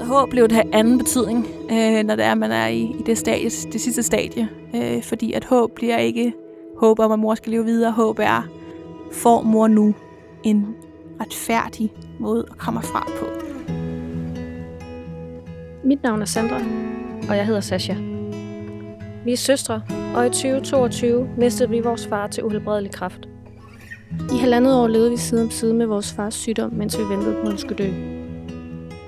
Så håb blev det have anden betydning, øh, når det er, man er i, i det, stadie, det sidste stadie. Øh, fordi at håb bliver ikke håb om, at mor skal leve videre. Håb er, får mor nu en retfærdig måde at komme fra på. Mit navn er Sandra, og jeg hedder Sasha. Vi er søstre, og i 2022 mistede vi vores far til uhelbredelig kræft. I halvandet år levede vi side om side med vores fars sygdom, mens vi ventede på, at han skulle dø.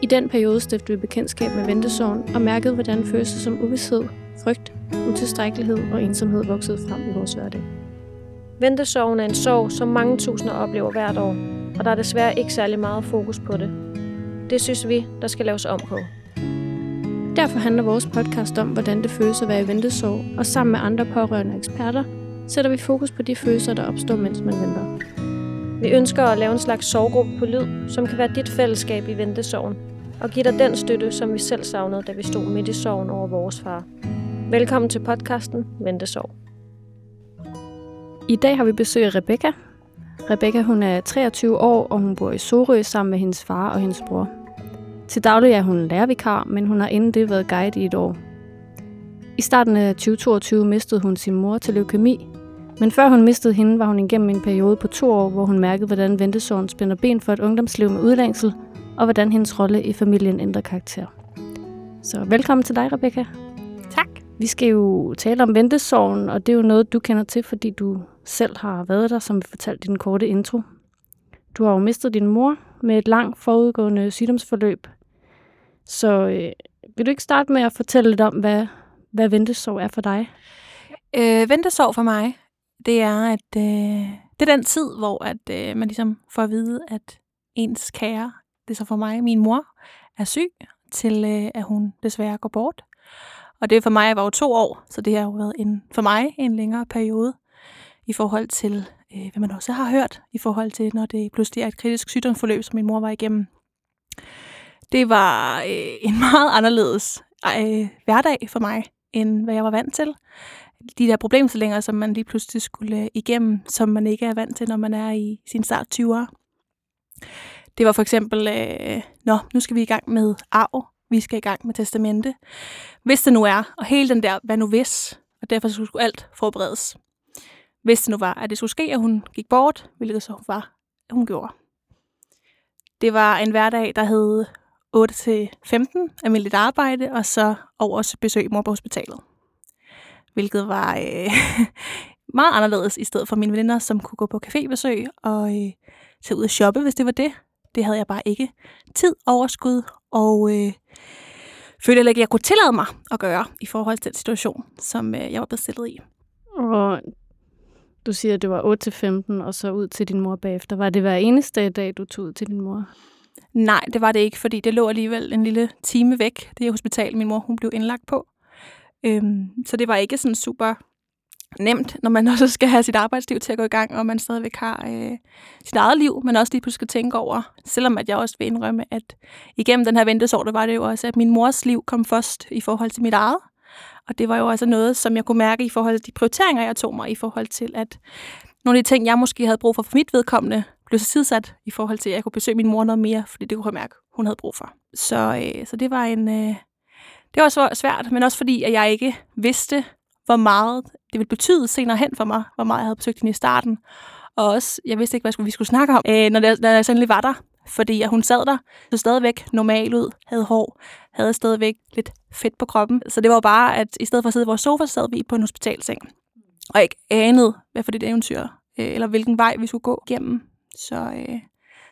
I den periode stiftede vi bekendtskab med ventesorgen og mærkede, hvordan følelser som uvidshed, frygt, utilstrækkelighed og ensomhed voksede frem i vores hverdag. Ventesorgen er en sorg, som mange tusinder oplever hvert år, og der er desværre ikke særlig meget fokus på det. Det synes vi, der skal laves om på. Derfor handler vores podcast om, hvordan det føles at være i ventesorg, og sammen med andre pårørende eksperter, sætter vi fokus på de følelser, der opstår, mens man venter. Vi ønsker at lave en slags sorggruppe på lyd, som kan være dit fællesskab i ventesorgen, og give dig den støtte, som vi selv savnede, da vi stod midt i sorgen over vores far. Velkommen til podcasten Ventesorg. I dag har vi besøg af Rebecca. Rebecca hun er 23 år, og hun bor i Sorø sammen med hendes far og hendes bror. Til daglig er hun lærervikar, men hun har inden det været guide i et år. I starten af 2022 mistede hun sin mor til leukemi, men før hun mistede hende, var hun igennem en periode på to år, hvor hun mærkede, hvordan ventesorgen spænder ben for et ungdomsliv med udlængsel, og hvordan hendes rolle i familien ændrer karakter. Så velkommen til dig, Rebecca. Tak. Vi skal jo tale om ventesorgen, og det er jo noget, du kender til, fordi du selv har været der, som vi fortalte i den korte intro. Du har jo mistet din mor med et langt forudgående sygdomsforløb. Så øh, vil du ikke starte med at fortælle lidt om, hvad, hvad ventesorg er for dig? Øh, ventesorg for mig, det er, at øh, det er den tid, hvor at, øh, man ligesom får at vide, at ens kære, det så for mig, min mor, er syg, til øh, at hun desværre går bort. Og det for mig var jo to år, så det har jo været en, for mig en længere periode i forhold til, øh, hvad man også har hørt, i forhold til, når det pludselig er et kritisk sygdomsforløb, som min mor var igennem. Det var øh, en meget anderledes øh, hverdag for mig, end hvad jeg var vant til. De der problemstillinger, som man lige pludselig skulle øh, igennem, som man ikke er vant til, når man er i sin start 20'er. Det var for eksempel, øh, nå, nu skal vi i gang med arv, vi skal i gang med testamente. Hvis det nu er, og hele den der, hvad nu hvis, og derfor skulle alt forberedes. Hvis det nu var, at det skulle ske, at hun gik bort, hvilket så var, at hun gjorde. Det var en hverdag, der hed 8-15 almindeligt arbejde, og så over til besøge mor på hospitalet. Hvilket var øh, meget anderledes i stedet for mine venner, som kunne gå på cafébesøg og øh, tage ud og shoppe, hvis det var det. Det havde jeg bare ikke tid, overskud og øh, følte ikke, at jeg kunne tillade mig at gøre i forhold til den situation, som øh, jeg var blevet stillet i. Og du siger, at det var 8-15, og så ud til din mor bagefter. Var det hver eneste dag, du tog ud til din mor? Nej, det var det ikke, fordi det lå alligevel en lille time væk. Det hospital, min mor hun blev indlagt på. Øhm, så det var ikke sådan super nemt, når man også skal have sit arbejdsliv til at gå i gang, og man stadigvæk har øh, sit eget liv, men også lige pludselig skal tænke over, selvom at jeg også vil indrømme, at igennem den her ventesår, der var det jo også, at min mors liv kom først i forhold til mit eget. Og det var jo også noget, som jeg kunne mærke i forhold til de prioriteringer, jeg tog mig, i forhold til, at nogle af de ting, jeg måske havde brug for for mit vedkommende, blev så sidsat i forhold til, at jeg kunne besøge min mor noget mere, fordi det kunne jeg mærke, hun havde brug for. Så, øh, så det var en... Øh, det var også svært, men også fordi, at jeg ikke vidste, hvor meget det ville betyde senere hen for mig, hvor meget jeg havde besøgt hende i starten. Og også, jeg vidste ikke, hvad vi skulle snakke om, øh, når, jeg, når jeg sandelig var der. Fordi at hun sad der, så stadigvæk normal ud, havde hår, havde stadigvæk lidt fedt på kroppen. Så det var bare, at i stedet for at sidde i vores sofa, sad vi på en hospitalseng. Og ikke anede, hvad for det eventyr, øh, eller hvilken vej vi skulle gå igennem. Så, øh,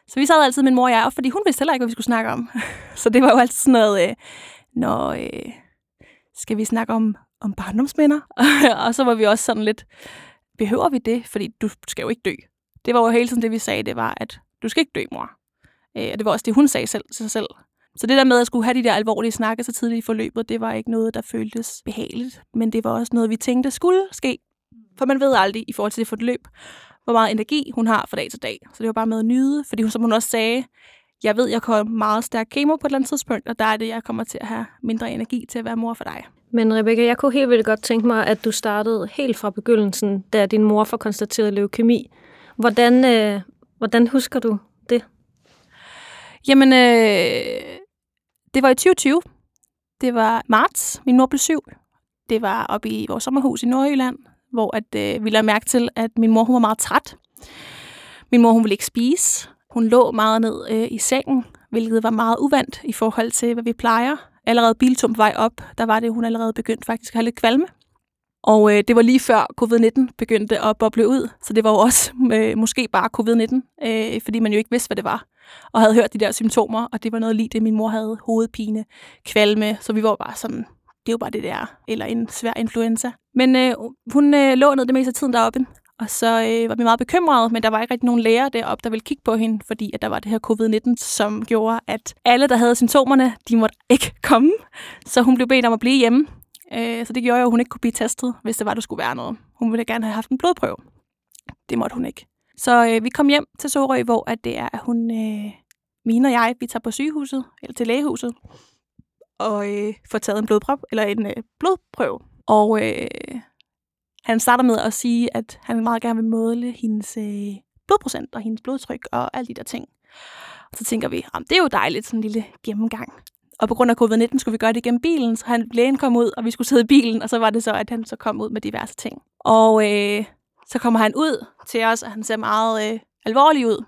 så vi sad altid, min mor og jeg, og fordi hun vidste heller ikke, hvad vi skulle snakke om. så det var jo altid sådan noget, øh, når øh, skal vi snakke om om barndomsminder. og så var vi også sådan lidt, behøver vi det? Fordi du skal jo ikke dø. Det var jo hele tiden det, vi sagde, det var, at du skal ikke dø, mor. Øh, og det var også det, hun sagde selv til sig selv. Så det der med at skulle have de der alvorlige snakke så tidligt i forløbet, det var ikke noget, der føltes behageligt. Men det var også noget, vi tænkte skulle ske. For man ved aldrig i forhold til det forløb, hvor meget energi hun har fra dag til dag. Så det var bare med at nyde, fordi hun, som hun også sagde, jeg ved, jeg kommer meget stærk kemo på et eller andet tidspunkt, og der er det, jeg kommer til at have mindre energi til at være mor for dig. Men Rebecca, jeg kunne helt vildt godt tænke mig, at du startede helt fra begyndelsen, da din mor får konstateret leukemi. Hvordan, øh, hvordan husker du det? Jamen, øh, Det var i 2020. Det var marts. Min mor blev syv. Det var oppe i vores sommerhus i Nordjylland, hvor at, øh, vi lagde mærke til, at min mor hun var meget træt. Min mor hun ville ikke spise. Hun lå meget ned øh, i sengen, hvilket var meget uvandt i forhold til, hvad vi plejer. Allerede biltum vej op, der var det, hun allerede begyndt faktisk at have lidt kvalme. Og øh, det var lige før covid-19 begyndte at boble ud, så det var jo også øh, måske bare covid-19, øh, fordi man jo ikke vidste, hvad det var, og havde hørt de der symptomer, og det var noget lige det, min mor havde, hovedpine, kvalme, så vi var bare sådan, det er jo bare det der, eller en svær influenza. Men øh, hun øh, lå ned det meste af tiden deroppe, og så øh, var vi meget bekymrede, men der var ikke rigtig nogen læger deroppe, der ville kigge på hende, fordi at der var det her covid-19, som gjorde, at alle, der havde symptomerne, de måtte ikke komme. Så hun blev bedt om at blive hjemme. Øh, så det gjorde jo, at hun ikke kunne blive testet, hvis det var, der skulle være noget. Hun ville gerne have haft en blodprøve. Det måtte hun ikke. Så øh, vi kom hjem til Sorø, hvor at det er, at hun, øh, mine og jeg, vi tager på sygehuset, eller til lægehuset, og øh, får taget en blodprøve, eller en øh, blodprøve. Og øh, han starter med at sige, at han meget gerne vil måle hendes øh, blodprocent og hendes blodtryk og alle de der ting. Og så tænker vi, det er jo dejligt, sådan en lille gennemgang. Og på grund af covid-19 skulle vi gøre det gennem bilen, så han, lægen kom ud, og vi skulle sidde i bilen, og så var det så, at han så kom ud med diverse ting. Og øh, så kommer han ud til os, og han ser meget øh, alvorlig ud.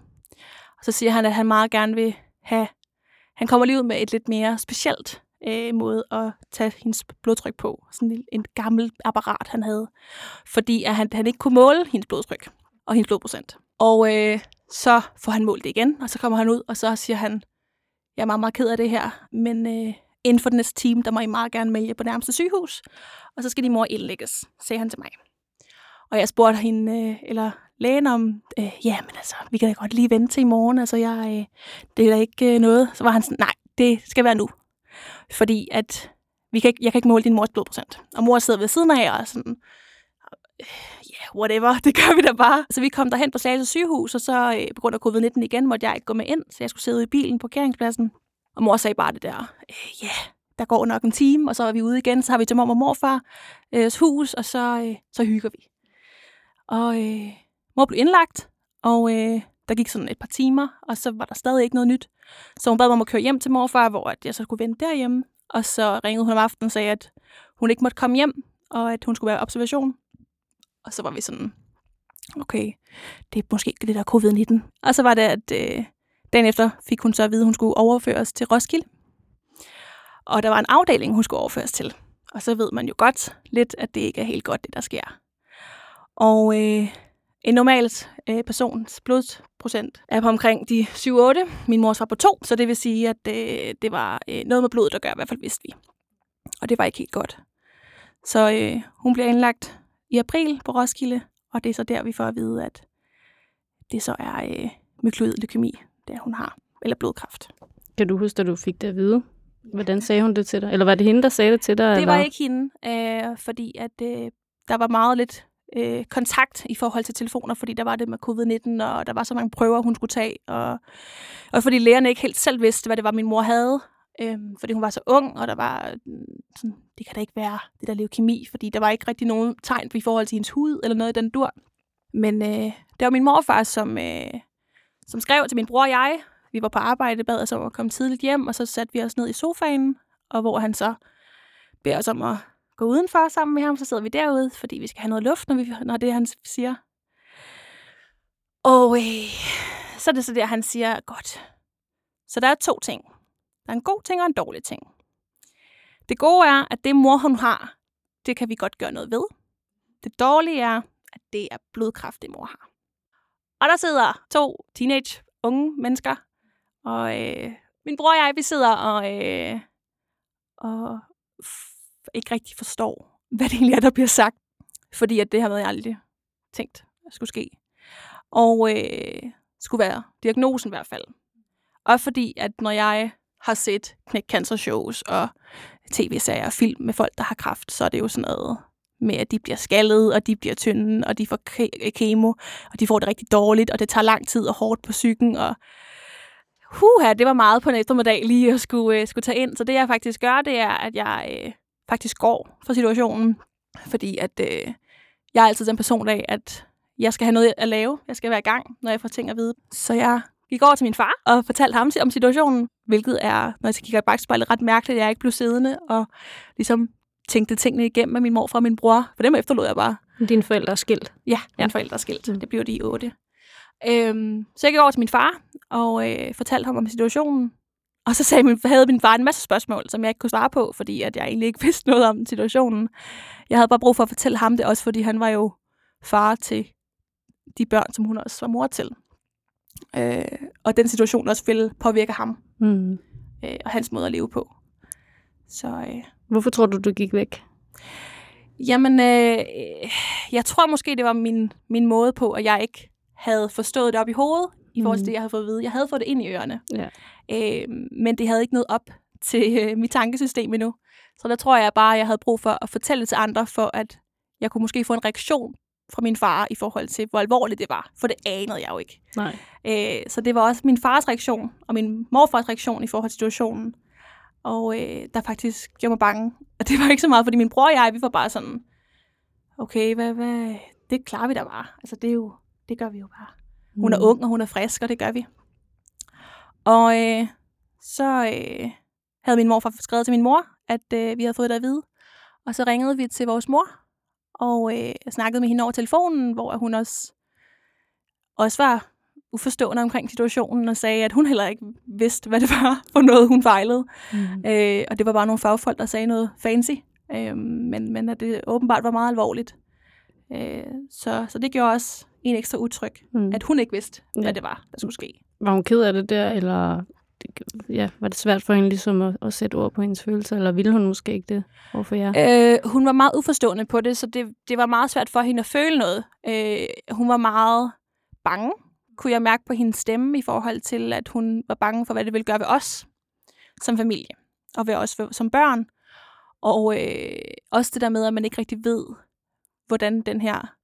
Og så siger han, at han meget gerne vil have... Han kommer lige ud med et lidt mere specielt øh, måde at tage hendes blodtryk på. Sådan en, en gammel apparat, han havde. Fordi at han, han ikke kunne måle hendes blodtryk og hendes blodprocent. Og øh, så får han målt det igen, og så kommer han ud, og så siger han, jeg er meget, meget ked af det her, men øh, inden for den næste time, der må I meget gerne melde på nærmeste sygehus, og så skal din mor indlægges, sagde han til mig. Og jeg spurgte hende, øh, eller lægen om, øh, ja, men altså, vi kan da godt lige vente til i morgen, altså, jeg, øh, det er da ikke øh, noget. Så var han sådan, nej, det skal være nu. Fordi at vi kan ikke, jeg kan ikke måle din mors blodprocent. Og mor sidder ved siden af og sådan, ja, yeah, whatever, det gør vi da bare. Så vi kom derhen på Slagelse sygehus, og så øh, på grund af covid-19 igen måtte jeg ikke gå med ind, så jeg skulle sidde i bilen på parkeringspladsen. Og mor sagde bare det der, øh, ja, yeah, der går nok en time, og så er vi ude igen, så har vi til mor og morfars øh, hus, og så, øh, så hygger vi. Og øh, mor blev indlagt, og øh, der gik sådan et par timer, og så var der stadig ikke noget nyt. Så hun bad mig om at køre hjem til morfar, hvor jeg så skulle vente derhjemme. Og så ringede hun om aftenen og sagde, at hun ikke måtte komme hjem, og at hun skulle være observation. Og så var vi sådan, okay, det er måske det der covid-19. Og så var det, at øh, dagen efter fik hun så at vide, at hun skulle overføres til Roskilde. Og der var en afdeling, hun skulle overføres til. Og så ved man jo godt lidt, at det ikke er helt godt, det der sker. Og øh, en normalt øh, persons blodsprocent er på omkring de 7-8. Min mor var på 2, så det vil sige, at øh, det var øh, noget med blodet, der gør, i hvert fald vidste vi. Og det var ikke helt godt. Så øh, hun bliver indlagt i april på Roskilde, og det er så der, vi får at vide, at det så er øh, mykloid leukemi, det hun har, eller blodkræft. Kan du huske, at du fik det at vide? Hvordan sagde hun det til dig? Eller var det hende, der sagde det til dig? Det eller? var ikke hende, øh, fordi at øh, der var meget lidt øh, kontakt i forhold til telefoner, fordi der var det med covid-19, og der var så mange prøver, hun skulle tage, og, og fordi lægerne ikke helt selv vidste, hvad det var, min mor havde, øh, fordi hun var så ung, og der var mm, sådan, det kan da ikke være det der leukemi, fordi der var ikke rigtig nogen tegn i forhold til hendes hud, eller noget i den dur. Men øh, det var min morfar, som, øh, som skrev til min bror og jeg, vi var på arbejde, bad os om at komme tidligt hjem, og så satte vi os ned i sofaen, og hvor han så beder os om at gå udenfor sammen med ham, så sidder vi derude, fordi vi skal have noget luft, når, vi, når det han siger. Og øh, så er det så der, han siger, godt. Så der er to ting. Der er en god ting og en dårlig ting. Det gode er, at det mor, hun har, det kan vi godt gøre noget ved. Det dårlige er, at det er blodkræft, det mor har. Og der sidder to teenage unge mennesker, og øh, min bror og jeg, vi sidder og, øh, og ikke rigtig forstår, hvad det egentlig er, der bliver sagt. Fordi at det har jeg aldrig tænkt skulle ske. Og øh, skulle være diagnosen i hvert fald. Og fordi, at når jeg har set knæk cancer shows og tv-serier og film med folk, der har kraft, så er det jo sådan noget med, at de bliver skaldet, og de bliver tynde, og de får kemo, og de får det rigtig dårligt, og det tager lang tid og hårdt på psyken, og huha, det var meget på en eftermiddag lige at skulle, øh, skulle tage ind. Så det, jeg faktisk gør, det er, at jeg øh, faktisk går for situationen, fordi at øh, jeg er altid den person af, at jeg skal have noget at lave. Jeg skal være i gang, når jeg får ting at vide. Så jeg gik over til min far og fortalte ham om situationen, hvilket er, når jeg kigger i bagspejlet, ret mærkeligt, at jeg ikke blev siddende og ligesom tænkte tingene igennem med min mor og min bror. For dem efterlod jeg bare. Dine forældre er skilt? Ja, mine ja. forældre er skilt. Det bliver de i otte. Øhm, så jeg gik over til min far og øh, fortalte ham om situationen. Og så sagde min, havde min far en masse spørgsmål, som jeg ikke kunne svare på, fordi at jeg egentlig ikke vidste noget om situationen. Jeg havde bare brug for at fortælle ham det også, fordi han var jo far til de børn, som hun også var mor til. Øh, og den situation også ville påvirke ham mm. øh, og hans måde at leve på. Så, øh, Hvorfor tror du, du gik væk? Jamen, øh, jeg tror måske, det var min, min måde på, at jeg ikke havde forstået det op i hovedet, i forhold til mm. det, jeg havde fået at vide. Jeg havde fået det ind i ørerne. Ja. Øh, men det havde ikke noget op til øh, mit tankesystem endnu. Så der tror jeg bare, at jeg havde brug for at fortælle til andre, for at jeg kunne måske få en reaktion fra min far i forhold til, hvor alvorligt det var. For det anede jeg jo ikke. Nej. Øh, så det var også min fars reaktion og min morfars reaktion i forhold til situationen. Og øh, der faktisk gjorde mig bange. Og det var ikke så meget, fordi min bror og jeg, vi var bare sådan, okay, hvad, hvad, det klarer vi da bare. Altså det er jo, det gør vi jo bare. Hun er mm. ung, og hun er frisk, og det gør vi. Og øh, så øh, havde min morfar skrevet til min mor, at øh, vi havde fået det at vide. Og så ringede vi til vores mor, og øh, snakkede med hende over telefonen, hvor hun også, også var uforstående omkring situationen, og sagde, at hun heller ikke vidste, hvad det var for noget, hun fejlede. Mm. Øh, og det var bare nogle fagfolk, der sagde noget fancy, øh, men, men at det åbenbart var meget alvorligt. Øh, så, så det gjorde også en ekstra utryg, mm. at hun ikke vidste, ja. hvad det var, der skulle ske. Var hun ked af det der, eller ja, var det svært for hende ligesom at, at sætte ord på hendes følelser, eller ville hun måske ikke det overfor jer? Øh, hun var meget uforstående på det, så det, det var meget svært for hende at føle noget. Øh, hun var meget bange, kunne jeg mærke på hendes stemme, i forhold til, at hun var bange for, hvad det ville gøre ved os som familie, og ved os som børn. Og øh, også det der med, at man ikke rigtig ved, hvordan den her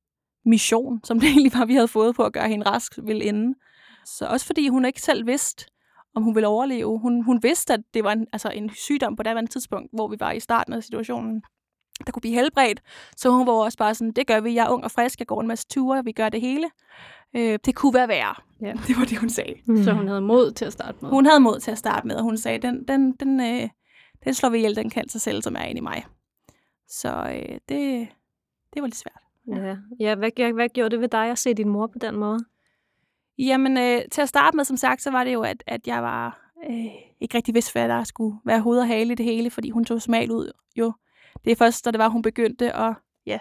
mission, som det egentlig var, vi havde fået på at gøre hende rask, ville ende. Så også fordi hun ikke selv vidste, om hun ville overleve. Hun, hun vidste, at det var en, altså en sygdom på det tidspunkt, hvor vi var i starten af situationen, der kunne blive helbredt. Så hun var også bare sådan, det gør vi, jeg er ung og frisk, jeg går en masse ture, vi gør det hele. Øh, det kunne være værre. Ja. Det var det, hun sagde. Mm. Så hun havde mod til at starte med? Hun havde mod til at starte med, og hun sagde, den, den, den, øh, den slår vi ihjel, den selv, som er inde i mig. Så øh, det, det var lidt svært. Ja, ja hvad, hvad gjorde det ved dig at se din mor på den måde? Jamen, øh, til at starte med, som sagt, så var det jo, at, at jeg var øh, ikke rigtig vidste, hvad der skulle være hoved og hale i det hele, fordi hun tog smal ud jo. Det er først, da det var, hun begyndte at ja,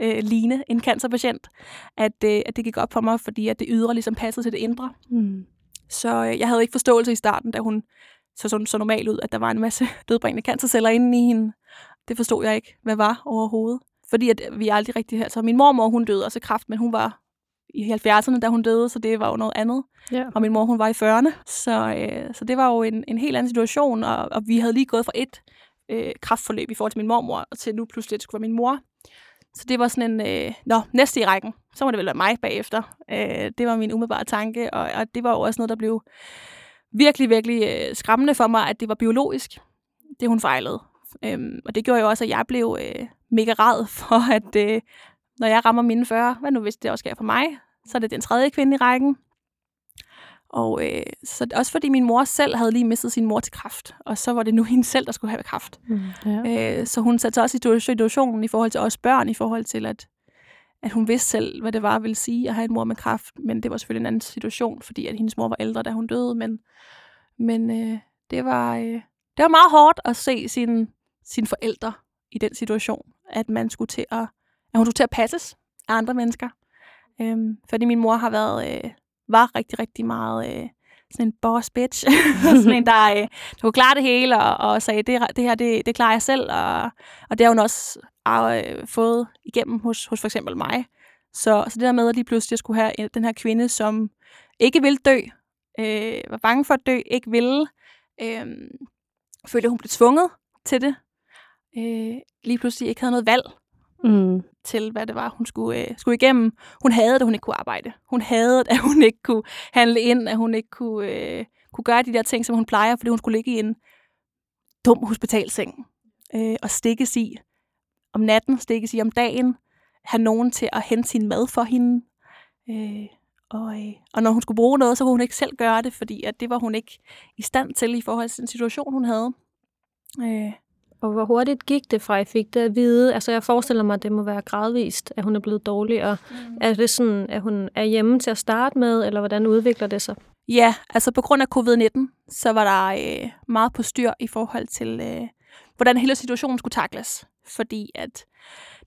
øh, ligne en cancerpatient, at, øh, at det gik op for mig, fordi at det ydre ligesom passede til det indre. Mm. Så øh, jeg havde ikke forståelse i starten, da hun så, så, så normalt ud, at der var en masse dødbringende cancerceller inde i hende. Det forstod jeg ikke, hvad var overhovedet. Fordi at vi aldrig rigtig... Altså, min mormor, hun døde også af kræft, men hun var i 70'erne, da hun døde, så det var jo noget andet. Ja. Og min mor, hun var i 40'erne. Så, øh, så det var jo en, en helt anden situation, og, og vi havde lige gået fra et øh, kraftforløb i forhold til min mormor, og til nu pludselig, det skulle være min mor. Så det var sådan en, øh, nå, næste i rækken, så må det vel være mig bagefter. Øh, det var min umiddelbare tanke, og, og det var jo også noget, der blev virkelig, virkelig øh, skræmmende for mig, at det var biologisk, det hun fejlede. Øhm, og det gjorde jo også, at jeg blev øh, mega rad for, at øh, når jeg rammer mine 40, hvad nu hvis det også sker for mig, så er det den tredje kvinde i rækken. Og øh, så også fordi min mor selv havde lige mistet sin mor til kraft, og så var det nu hende selv, der skulle have kraft. Mm, ja. øh, så hun satte sig også i situationen i forhold til os børn, i forhold til, at, at hun vidste selv, hvad det var, ville sige at have en mor med kraft. Men det var selvfølgelig en anden situation, fordi at hendes mor var ældre, da hun døde. Men, men øh, det, var, øh, det var meget hårdt at se sine sin forældre i den situation, at man skulle til at at hun skulle til at passes af andre mennesker. Øhm, fordi min mor har været, øh, var rigtig, rigtig meget øh, sådan en boss bitch. sådan en, der, øh, der kunne klare det hele, og, og sagde, det, det her, det, det klarer jeg selv. Og, og det har hun også øh, fået igennem hos, hos for eksempel mig. Så, så det der med, at lige pludselig skulle have øh, den her kvinde, som ikke ville dø, øh, var bange for at dø, ikke ville, øh, følte, at hun blev tvunget til det, øh, lige pludselig ikke havde noget valg mm. til, hvad det var, hun skulle, øh, skulle igennem. Hun havde at hun ikke kunne arbejde. Hun havde at hun ikke kunne handle ind, at hun ikke kunne, øh, kunne gøre de der ting, som hun plejer, fordi hun skulle ligge i en dum hospitalseng øh, og stikkes i om natten, stikkes i om dagen, have nogen til at hente sin mad for hende. Øh, Og, øh, og når hun skulle bruge noget, så kunne hun ikke selv gøre det, fordi at det var hun ikke i stand til i forhold til den situation, hun havde. Øh. Og hvor hurtigt gik det fra, at I fik det at vide? Altså jeg forestiller mig, at det må være gradvist, at hun er blevet dårlig. Og mm. Er det sådan, at hun er hjemme til at starte med, eller hvordan udvikler det sig? Ja, altså på grund af covid-19, så var der øh, meget på styr i forhold til, øh, hvordan hele situationen skulle takles. Fordi at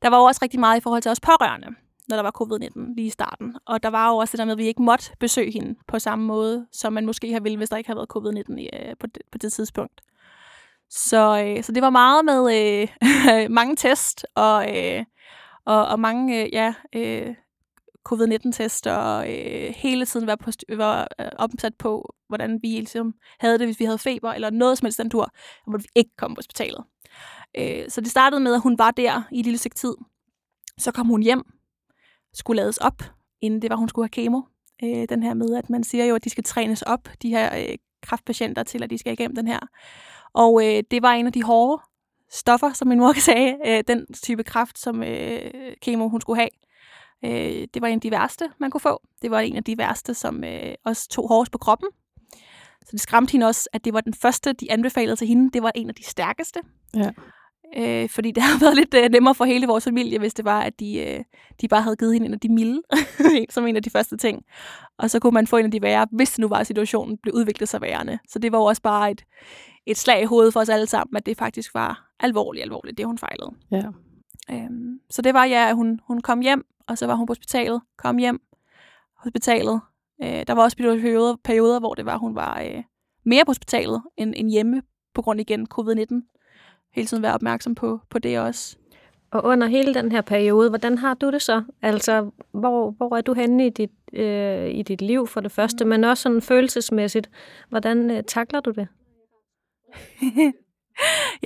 der var jo også rigtig meget i forhold til os pårørende, når der var covid-19 lige i starten. Og der var jo også det der med, at vi ikke måtte besøge hende på samme måde, som man måske har ville, hvis der ikke havde været covid-19 øh, på, det, på det tidspunkt. Så, øh, så det var meget med øh, mange test og, øh, og, og mange øh, ja, øh, covid-19-test og øh, hele tiden var, på, var øh, opsat på, hvordan vi ligesom havde det, hvis vi havde feber eller noget som helst den tur, og måtte vi ikke komme på hospitalet. Øh, så det startede med, at hun var der i et lille stykke tid. Så kom hun hjem, skulle lades op, inden det var, hun skulle have kemo. Øh, den her med, at man siger jo, at de skal trænes op, de her øh, kraftpatienter, til at de skal igennem den her. Og øh, det var en af de hårde stoffer, som min mor sagde, øh, den type kraft, som øh, kemo hun skulle have. Øh, det var en af de værste, man kunne få. Det var en af de værste, som øh, også tog hårdest på kroppen. Så det skræmte hende også, at det var den første, de anbefalede til hende. Det var en af de stærkeste. Ja. Øh, fordi det har været lidt øh, nemmere for hele vores familie, hvis det var, at de, øh, de bare havde givet hende en af de milde, som en af de første ting. Og så kunne man få en af de værre, hvis det nu var, at situationen blev udviklet sig værende. Så det var også bare et, et slag i hovedet for os alle sammen, at det faktisk var alvorligt, alvorligt, det hun fejlede. Ja. Øhm, så det var ja, at hun, hun kom hjem, og så var hun på hospitalet, kom hjem, hospitalet. Øh, der var også perioder, perioder, hvor det var, hun var øh, mere på hospitalet end, end hjemme, på grund igen covid-19. Hele tiden være opmærksom på, på det også. Og under hele den her periode, hvordan har du det så? Altså, hvor, hvor er du henne i dit, øh, i dit liv for det første, men også sådan følelsesmæssigt. Hvordan øh, takler du det?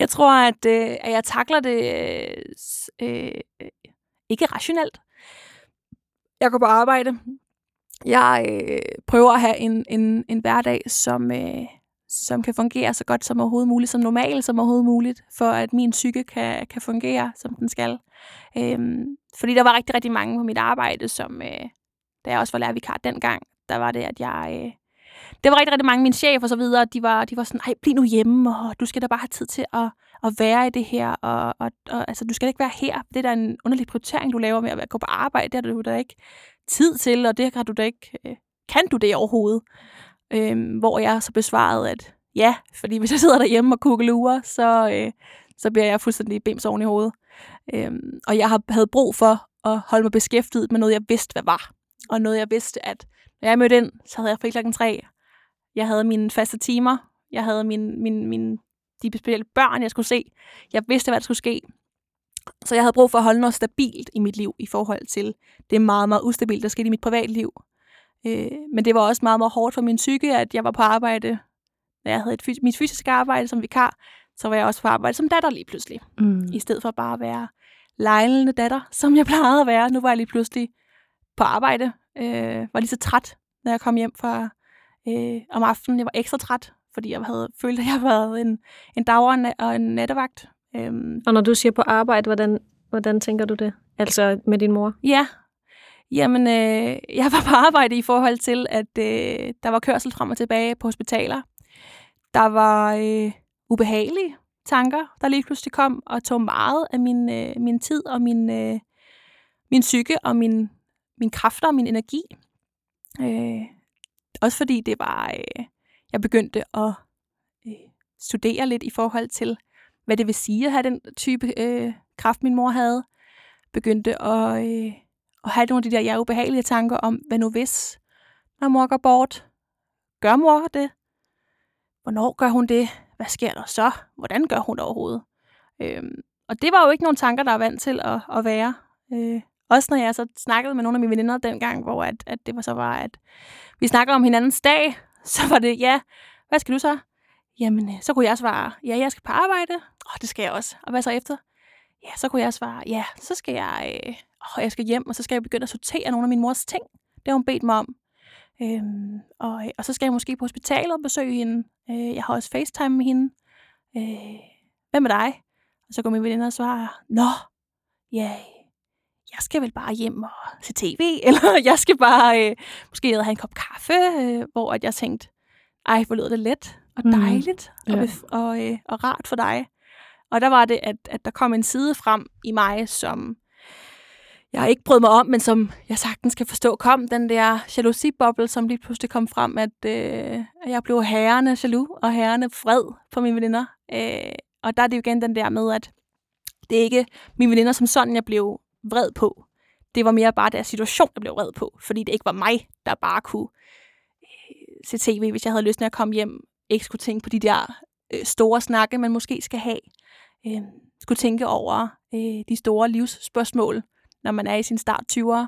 jeg tror, at, øh, at jeg takler det øh, ikke rationelt. Jeg går på arbejde. Jeg øh, prøver at have en, en, en hverdag, som, øh, som kan fungere så godt som overhovedet muligt, som normalt som overhovedet muligt, for at min psyke kan, kan fungere, som den skal. Øhm, fordi der var rigtig, rigtig mange på mit arbejde, som, øh, da jeg også var lærervikar dengang, der var det, at jeg... Øh, det var rigtig, rigtig mange, min chef og så videre, de var, de var sådan, ej, bliv nu hjemme, og du skal da bare have tid til at, at være i det her, og, og, og altså, du skal ikke være her. Det er da en underlig prioritering, du laver med at gå på arbejde, det har du da ikke tid til, og det har du da ikke, øh, kan du det overhovedet? Øhm, hvor jeg så besvarede, at ja, fordi hvis jeg sidder derhjemme og kugelurer, så, øh, så bliver jeg fuldstændig bims oven i hovedet. Øhm, og jeg havde brug for at holde mig beskæftiget med noget, jeg vidste, hvad var. Og noget, jeg vidste, at når jeg mødte ind, så havde jeg fri klokken tre. Jeg havde mine faste timer. Jeg havde min, min, min, de specielle børn, jeg skulle se. Jeg vidste, hvad der skulle ske. Så jeg havde brug for at holde noget stabilt i mit liv i forhold til det meget, meget ustabilt, der skete i mit privatliv. Øh, men det var også meget, meget hårdt for min psyke, at jeg var på arbejde, når jeg havde et, mit fysiske arbejde som vikar, så var jeg også på arbejde som datter lige pludselig. Mm. I stedet for bare at være lejlende datter, som jeg plejede at være. Nu var jeg lige pludselig på arbejde. Øh, var lige så træt, når jeg kom hjem fra øh, om aftenen. Jeg var ekstra træt, fordi jeg havde følt, at jeg havde en, en dag og en nattevagt. Øhm. Og når du siger på arbejde, hvordan, hvordan tænker du det? Altså med din mor? Ja, Jamen, øh, jeg var på arbejde i forhold til, at øh, der var kørsel frem og tilbage på hospitaler. Der var øh, ubehagelige tanker, der lige pludselig kom og tog meget af min, øh, min tid og min, øh, min psyke og min, min kræfter og min energi. Øh, også fordi det var, øh, jeg begyndte at øh, studere lidt i forhold til, hvad det vil sige at have den type øh, kraft, min mor havde. Begyndte at... Øh, og have nogle af de der ja, ubehagelige tanker om, hvad nu hvis, når mor går bort? Gør mor det? Hvornår gør hun det? Hvad sker der så? Hvordan gør hun det overhovedet? Øhm, og det var jo ikke nogle tanker, der er vant til at, at være. Øh, også når jeg så snakkede med nogle af mine veninder dengang, hvor at, at det var så var, at vi snakker om hinandens dag, så var det, ja, hvad skal du så? Jamen, øh, så kunne jeg svare, ja, jeg skal på arbejde. Åh, oh, det skal jeg også. Og hvad så efter? Ja, så kunne jeg svare, ja, så skal jeg, øh, åh, jeg skal hjem, og så skal jeg begynde at sortere nogle af min mors ting. Det har hun bedt mig om. Øhm, og, og så skal jeg måske på hospitalet og besøge hende. Øh, jeg har også FaceTime med hende. Øh, hvem er dig? Og så går min veninde og svarer, nå, ja, jeg skal vel bare hjem og se tv, eller jeg skal bare øh, måske have en kop kaffe, øh, hvor at jeg tænkte, ej, hvor lyder det let og Mhm. dejligt mm. og, Ja. og, øh, og rart for dig. Og der var det, at, at der kom en side frem i mig, som jeg ikke brød mig om, men som jeg sagtens kan forstå kom. Den der jalousiboble, som lige pludselig kom frem, at, øh, at jeg blev herrende jaloux og herrende fred for mine veninder. Øh, og der er det jo igen den der med, at det er ikke mine veninder som sådan, jeg blev vred på. Det var mere bare deres situation, jeg blev vred på. Fordi det ikke var mig, der bare kunne øh, se tv, hvis jeg havde lyst til at komme hjem. Ikke skulle tænke på de der øh, store snakke, man måske skal have. Øh, skulle tænke over øh, de store livsspørgsmål, når man er i sin start 20'ere.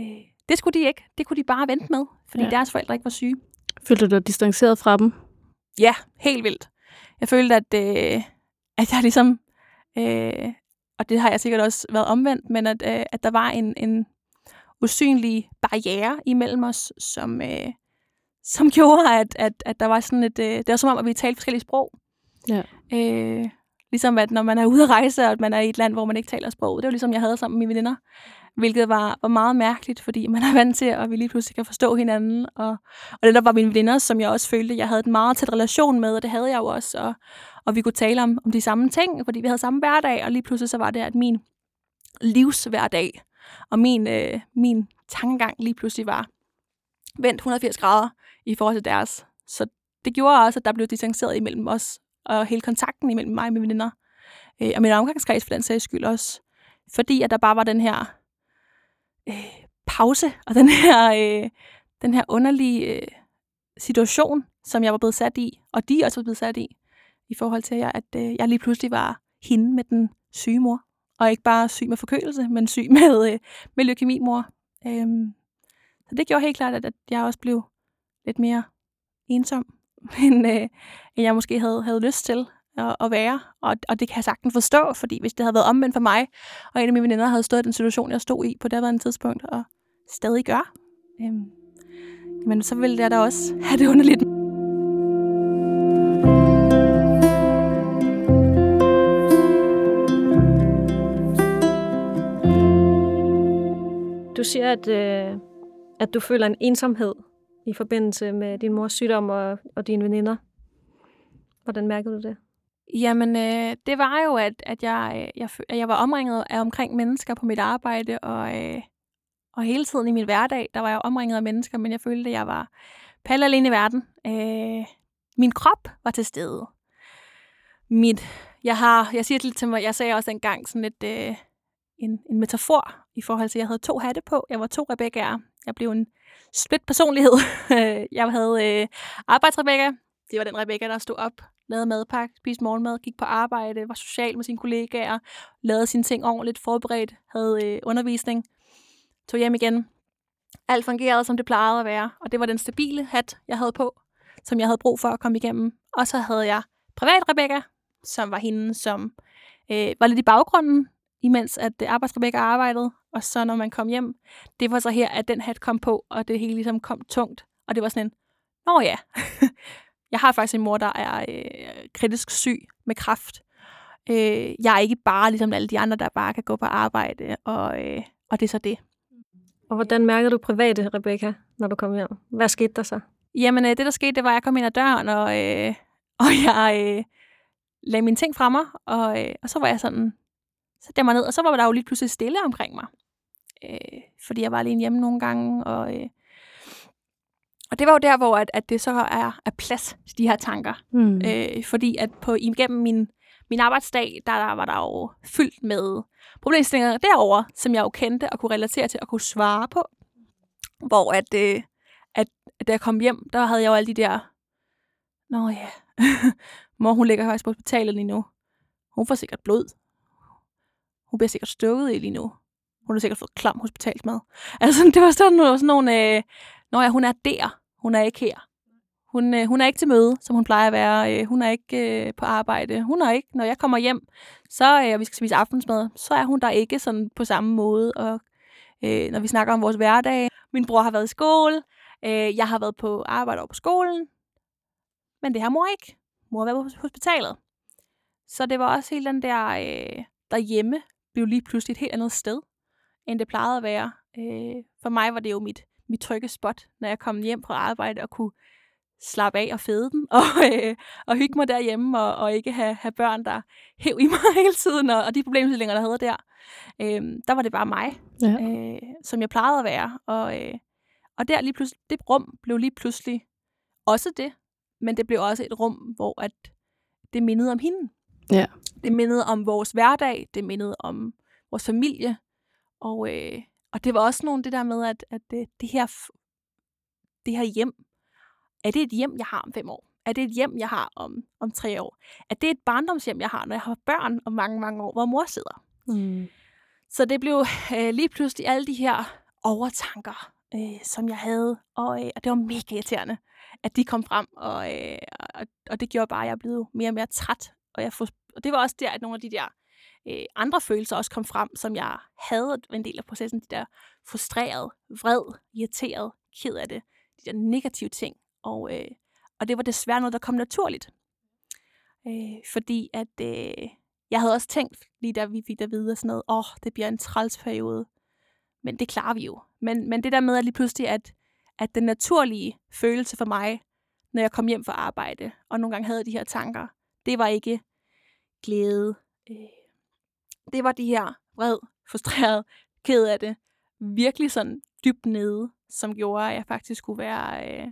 Øh, det skulle de ikke. Det kunne de bare vente med, fordi ja. deres forældre ikke var syge. Følte du dig distanceret fra dem? Ja, helt vildt. Jeg følte, at, øh, at jeg ligesom, øh, og det har jeg sikkert også været omvendt, men at, øh, at der var en, en usynlig barriere imellem os, som, øh, som gjorde, at, at, at der var sådan et, øh, det var som om, at vi talte forskellige sprog. Ja. Øh, ligesom at når man er ude at rejse, og at man er i et land, hvor man ikke taler sprog. Det var ligesom, jeg havde sammen med mine veninder. Hvilket var, var meget mærkeligt, fordi man er vant til, at vi lige pludselig kan forstå hinanden. Og, og det der var mine veninder, som jeg også følte, jeg havde en meget tæt relation med, og det havde jeg jo også. Og, og vi kunne tale om, om de samme ting, fordi vi havde samme hverdag, og lige pludselig så var det, at min livshverdag og min, øh, min tankegang lige pludselig var vendt 180 grader i forhold til deres. Så det gjorde også, at der blev distanceret imellem os, og hele kontakten imellem mig og mine veninder, øh, og min omgangskreds for den sags skyld også. Fordi at der bare var den her øh, pause, og den her, øh, den her underlige øh, situation, som jeg var blevet sat i, og de også var blevet sat i, i forhold til, at øh, jeg lige pludselig var hende med den syge mor. Og ikke bare syg med forkølelse, men syg med, øh, med leukemimor. Øhm, så det gjorde helt klart, at, at jeg også blev lidt mere ensom, end, øh, end jeg måske havde, havde lyst til at, at være. Og, og det kan jeg sagtens forstå, fordi hvis det havde været omvendt for mig, og en af mine veninder havde stået i den situation, jeg stod i på det andet tidspunkt, og stadig gør, øh, men så ville jeg da også have det underligt. Du siger, at, øh, at du føler en ensomhed i forbindelse med din mors sygdom og, og dine veninder. Hvordan mærkede du det? Jamen, øh, det var jo, at, at jeg, jeg, at jeg var omringet af omkring mennesker på mit arbejde, og, øh, og hele tiden i min hverdag, der var jeg omringet af mennesker, men jeg følte, at jeg var palle alene i verden. Øh, min krop var til stede. Mit, jeg har, jeg siger det lidt til mig, jeg sagde også engang sådan lidt, øh, en, en metafor i forhold til, at jeg havde to hatte på. Jeg var to Rebeccaer. Jeg blev en split personlighed. jeg havde øh, arbejds-Rebecca. Det var den Rebecca, der stod op, lavede madpakke, spiste morgenmad, gik på arbejde, var social med sine kollegaer, lavede sine ting ordentligt, forberedt, havde øh, undervisning, tog hjem igen. Alt fungerede, som det plejede at være, og det var den stabile hat, jeg havde på, som jeg havde brug for at komme igennem. Og så havde jeg privat Rebecca, som var hende, som øh, var lidt i baggrunden, imens at arbejdsrebecca arbejds-Rebecca arbejdede, og så når man kom hjem, det var så her, at den hat kom på, og det hele ligesom kom tungt, og det var sådan en, nå ja, jeg har faktisk en mor, der er øh, kritisk syg med kræft. Øh, jeg er ikke bare ligesom alle de andre, der bare kan gå på arbejde, og, øh, og det er så det. Og hvordan mærkede du private, Rebecca, når du kom hjem? Hvad skete der så? Jamen, øh, det der skete, det var, at jeg kom ind ad døren, og, øh, og jeg øh, lagde mine ting fra mig, og, øh, og så var jeg sådan, så der mig ned, og så var der jo lige pludselig stille omkring mig. Øh, fordi jeg var alene hjemme nogle gange, og, øh, og det var jo der, hvor at, at det så er, er plads til de her tanker. Hmm. Øh, fordi at på igennem min, min arbejdsdag, der, der var der jo fyldt med problemstillinger derover, som jeg jo kendte og kunne relatere til og kunne svare på. Hvor at, øh, at, at da jeg kom hjem, der havde jeg jo alle de der, nå ja, mor hun ligger højst på hospitalet lige nu. Hun får sikkert blod. Hun bliver sikkert stukket i lige nu. Hun har sikkert fået klam hospitalsmad. Altså, det var sådan, var sådan nogle, øh, nå ja, hun er der. Hun er ikke her. Hun, øh, hun er ikke til møde, som hun plejer at være. Øh, hun er ikke øh, på arbejde. Hun er ikke, når jeg kommer hjem, så øh, og vi skal spise aftensmad, så er hun der ikke sådan på samme måde. Og øh, når vi snakker om vores hverdag, min bror har været i skole, øh, jeg har været på arbejde over på skolen, men det har mor ikke. Mor har været på hospitalet. Så det var også helt den der øh, derhjemme blev lige pludselig et helt andet sted, end det plejede at være. Øh, for mig var det jo mit, mit trygge spot, når jeg kom hjem fra arbejde og kunne slappe af og fede den, og, øh, og hygge mig derhjemme, og, og ikke have, have børn, der hæv i mig hele tiden, og, og de problemstillinger, der havde der. Øh, der var det bare mig, ja. øh, som jeg plejede at være. Og, øh, og der lige pludselig, det rum blev lige pludselig også det, men det blev også et rum, hvor at det mindede om hende. Ja. Det mindede om vores hverdag, det mindede om vores familie, og, øh, og det var også nogle det der med, at, at det, det, her, det her hjem, er det et hjem, jeg har om fem år? Er det et hjem, jeg har om, om tre år? Er det et barndomshjem, jeg har, når jeg har børn om mange, mange år, hvor mor sidder? Mm. Så det blev øh, lige pludselig alle de her overtanker, øh, som jeg havde, og, øh, og det var mega irriterende, at de kom frem, og, øh, og, og det gjorde bare, at jeg blev mere og mere træt, og, jeg for, og det var også der, at nogle af de der øh, andre følelser også kom frem, som jeg havde en del af processen, de der frustreret, vred, irriteret, ked af det, de der negative ting, og, øh, og det var desværre noget, der kom naturligt. Øh, fordi at øh, jeg havde også tænkt, lige da vi fik der videre sådan noget, åh, oh, det bliver en træls periode. Men det klarer vi jo. Men, men det der med at lige pludselig, at, at den naturlige følelse for mig, når jeg kom hjem fra arbejde, og nogle gange havde de her tanker, det var ikke glæde. Øh, det var de her vred, frustreret, ked af det, virkelig sådan dybt nede, som gjorde, at jeg faktisk kunne være, øh,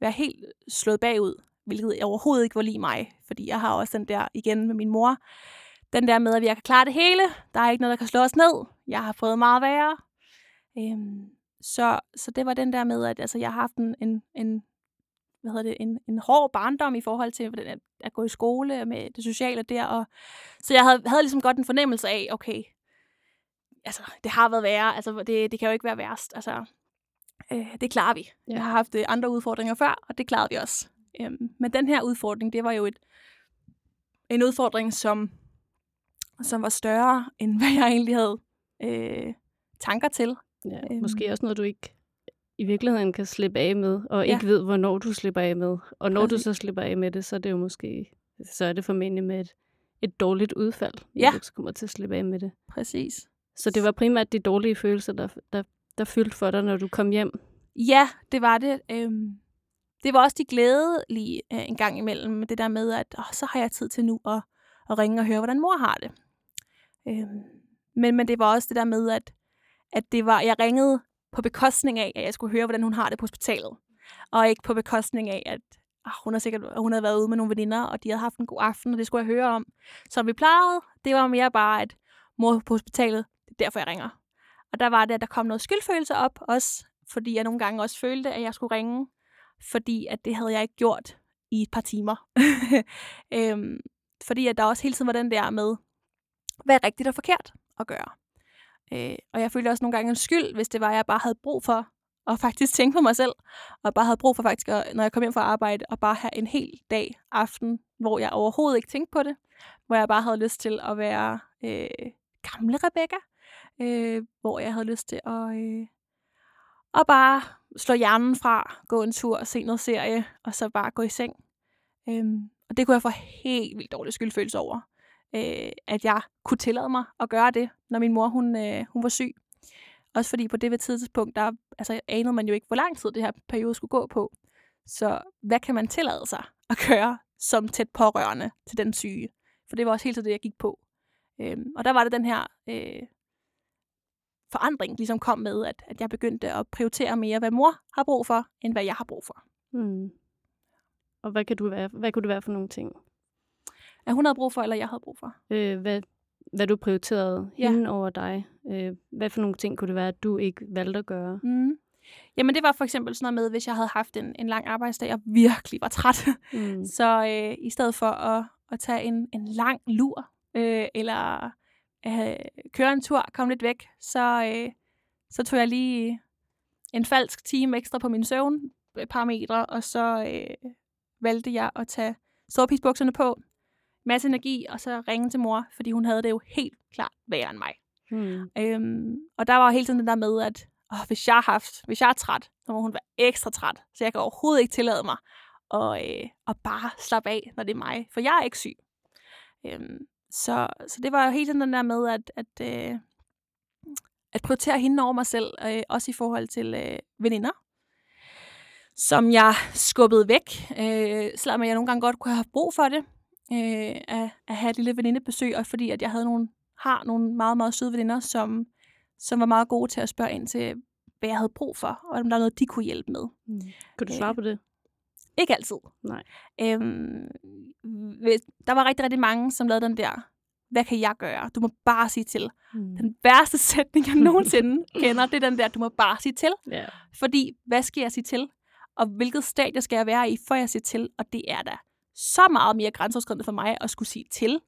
være helt slået bagud, hvilket overhovedet ikke var lige mig, fordi jeg har også den der, igen med min mor, den der med, at jeg kan klare det hele, der er ikke noget, der kan slå os ned, jeg har fået meget værre. Øhm, så, så det var den der med, at altså, jeg har haft en, en, en hvad hedder det, en, en hård barndom i forhold til at, at gå i skole med det sociale der. Og, så jeg havde, havde ligesom godt en fornemmelse af, okay, altså, det har været værre, altså, det, det kan jo ikke være værst. Altså, øh, det klarer vi. Ja. Jeg har haft øh, andre udfordringer før, og det klarede vi også. Øhm, men den her udfordring, det var jo et, en udfordring, som, som var større, end hvad jeg egentlig havde øh, tanker til. Ja, øhm. Måske også noget, du ikke i virkeligheden kan slippe af med, og ja. ikke ved, hvornår du slipper af med. Og når Præcis. du så slipper af med det, så er det jo måske, så er det formentlig med et, et dårligt udfald, ja. du kommer til at slippe af med det. Præcis. Så det var primært de dårlige følelser, der, der, der fyldte for dig, når du kom hjem? Ja, det var det. Øhm, det var også de glædelige øh, en gang imellem, det der med, at åh, så har jeg tid til nu at, at ringe og høre, hvordan mor har det. Øhm, men, men det var også det der med, at, at det var, jeg ringede på bekostning af, at jeg skulle høre, hvordan hun har det på hospitalet. Og ikke på bekostning af, at oh, hun har sikkert hun havde været ude med nogle veninder, og de havde haft en god aften, og det skulle jeg høre om. Som vi plejede, det var mere bare, at mor på hospitalet, det er derfor, jeg ringer. Og der var det, at der kom noget skyldfølelse op, også fordi jeg nogle gange også følte, at jeg skulle ringe, fordi at det havde jeg ikke gjort i et par timer. øhm, fordi at der også hele tiden var den der med, hvad er rigtigt og forkert at gøre. Øh, og jeg følte også nogle gange en skyld, hvis det var, at jeg bare havde brug for at faktisk tænke på mig selv, og bare havde brug for faktisk, at, når jeg kom hjem fra arbejde, at bare have en hel dag, aften, hvor jeg overhovedet ikke tænkte på det, hvor jeg bare havde lyst til at være øh, gamle Rebecca, øh, hvor jeg havde lyst til at, øh, at bare slå hjernen fra, gå en tur og se noget serie, og så bare gå i seng. Øh, og det kunne jeg få helt vildt dårlig skyldfølelse over øh, at jeg kunne tillade mig at gøre det, når min mor hun, øh, hun var syg. Også fordi på det ved tidspunkt, der altså, anede man jo ikke, hvor lang tid det her periode skulle gå på. Så hvad kan man tillade sig at gøre som tæt pårørende til den syge? For det var også helt tiden det, jeg gik på. Øhm, og der var det den her øh, forandring, ligesom kom med, at, at jeg begyndte at prioritere mere, hvad mor har brug for, end hvad jeg har brug for. Mm. Og hvad, kan du være, hvad kunne det være for nogle ting? At hun havde brug for, eller jeg havde brug for. Øh, hvad, hvad du prioriterede ja. hende over dig. Øh, hvad for nogle ting kunne det være, at du ikke valgte at gøre? Mm. Jamen det var for eksempel sådan noget med, hvis jeg havde haft en, en lang arbejdsdag, og virkelig var træt. Mm. så øh, i stedet for at, at tage en, en lang lur, øh, eller øh, køre en tur, komme lidt væk, så, øh, så tog jeg lige en falsk time ekstra på min søvnparametre, og så øh, valgte jeg at tage ståpidsbukserne på, masse energi, og så ringe til mor, fordi hun havde det jo helt klart værre end mig. Hmm. Øhm, og der var hele tiden det der med, at åh, hvis jeg har haft, hvis jeg er træt, så må hun være ekstra træt, så jeg kan overhovedet ikke tillade mig at, øh, at bare slappe af, når det er mig, for jeg er ikke syg. Øhm, så, så det var jo hele tiden den der med, at, at, øh, at prioritere hende over mig selv, øh, også i forhold til øh, veninder, som jeg skubbede væk, øh, selvom jeg nogle gange godt kunne have brug for det, øh, at, at have et lille venindebesøg, og fordi at jeg havde nogle, har nogle meget, meget søde veninder, som, som var meget gode til at spørge ind til, hvad jeg havde brug for, og om der var noget, de kunne hjælpe med. Mm. Kan du svare på det? Ikke altid. Nej. Øhm, der var rigtig, rigtig mange, som lavede den der, hvad kan jeg gøre? Du må bare sige til. Mm. Den værste sætning, jeg nogensinde kender, det er den der, du må bare sige til. Ja. Fordi, hvad skal jeg sige til? Og hvilket stadie skal jeg være i, før jeg siger til? Og det er da så meget mere grænseoverskridende for mig at skulle sige til,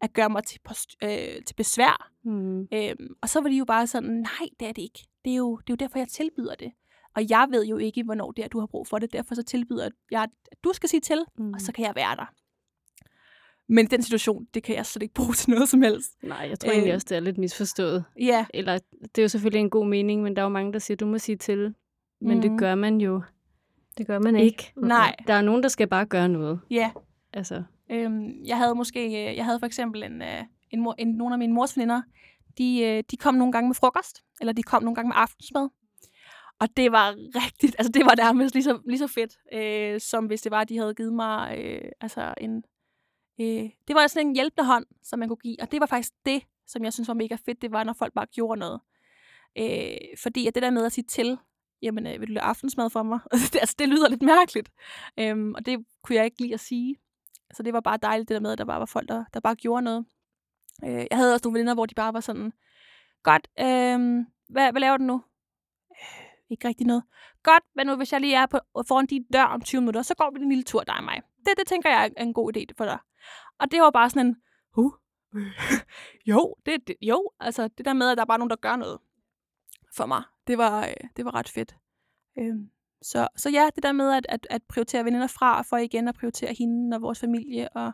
at gøre mig til, post, øh, til besvær. Mm. Øhm, og så var de jo bare sådan, nej, det er det ikke. Det er, jo, det er jo derfor, jeg tilbyder det. Og jeg ved jo ikke, hvornår det er, du har brug for det. Derfor så tilbyder jeg, at du skal sige til, Mm. og så kan jeg være der. Men den situation, det kan jeg slet ikke bruge til noget som helst. Nej, jeg tror egentlig Øh. også, det er lidt misforstået. Ja, Eller, det er jo selvfølgelig en god mening, men der er jo mange, der siger, du må sige til. Men Mhm. det gør man jo Det gør man ikke. ikke. nej, Der er nogen, der skal bare gøre noget. ja. Altså, Øhm, jeg havde måske, øh, jeg havde for eksempel en, øh, en, mor, en nogle af mine mors veninder, de, øh, de kom nogle gange med frokost, eller de kom nogle gange med aftensmad. Og det var rigtigt, altså det var nærmest lige så, lige så fedt, øh, som hvis det var, at de havde givet mig øh, altså en, øh, det var sådan en hjælpende hånd, som man kunne give. Og det var faktisk det, som jeg synes var mega fedt, det var, når folk bare gjorde noget. Øh, fordi at det der med at sige til, jamen, øh, vil du lave aftensmad for mig? det, altså, det lyder lidt mærkeligt. Øhm, og det kunne jeg ikke lide at sige. Så det var bare dejligt, det der med, at der bare var folk, der, der bare gjorde noget. Øh, jeg havde også nogle veninder, hvor de bare var sådan, godt, øh, hvad, hvad laver du nu? Øh, ikke rigtig noget. Godt, hvad nu, hvis jeg lige er på, foran din dør om 20 minutter, så går vi en lille tur, dig og mig. Det, det tænker jeg er en god idé for dig. Og det var bare sådan en, huh, jo, det, det, jo, altså det der med, at der er bare nogen, der gør noget for mig, det var, øh, det var ret fedt. Øh, så, så ja, det der med at, at, at prioritere veninder fra, for igen at prioritere hende og vores familie, og,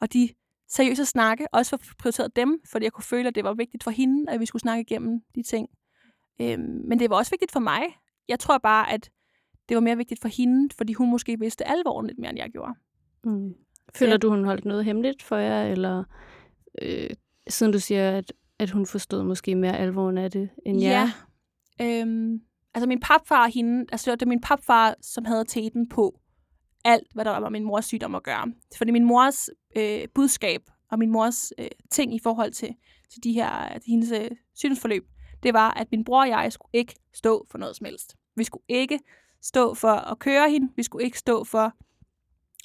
og de seriøse snakke, også for prioriteret dem, fordi jeg kunne føle, at det var vigtigt for hende, at vi skulle snakke igennem de ting. Øhm, men det var også vigtigt for mig. Jeg tror bare, at det var mere vigtigt for hende, fordi hun måske vidste alvoren lidt mere, end jeg gjorde. mm. Føler Ja. du, hun holdt noget hemmeligt for jer, eller øh, siden du siger, at, at hun forstod måske mere alvoren af det end jer? Øhm, altså min papfar og hende, altså det var min papfar, som havde teten på alt, hvad der var med min mors sygdom at gøre. Fordi min mors øh, budskab og min mors øh, ting i forhold til, til de her, til hendes øh, sygdomsforløb, det var, at min bror og jeg skulle ikke stå for noget som helst. Vi skulle ikke stå for at køre hende. Vi skulle ikke stå for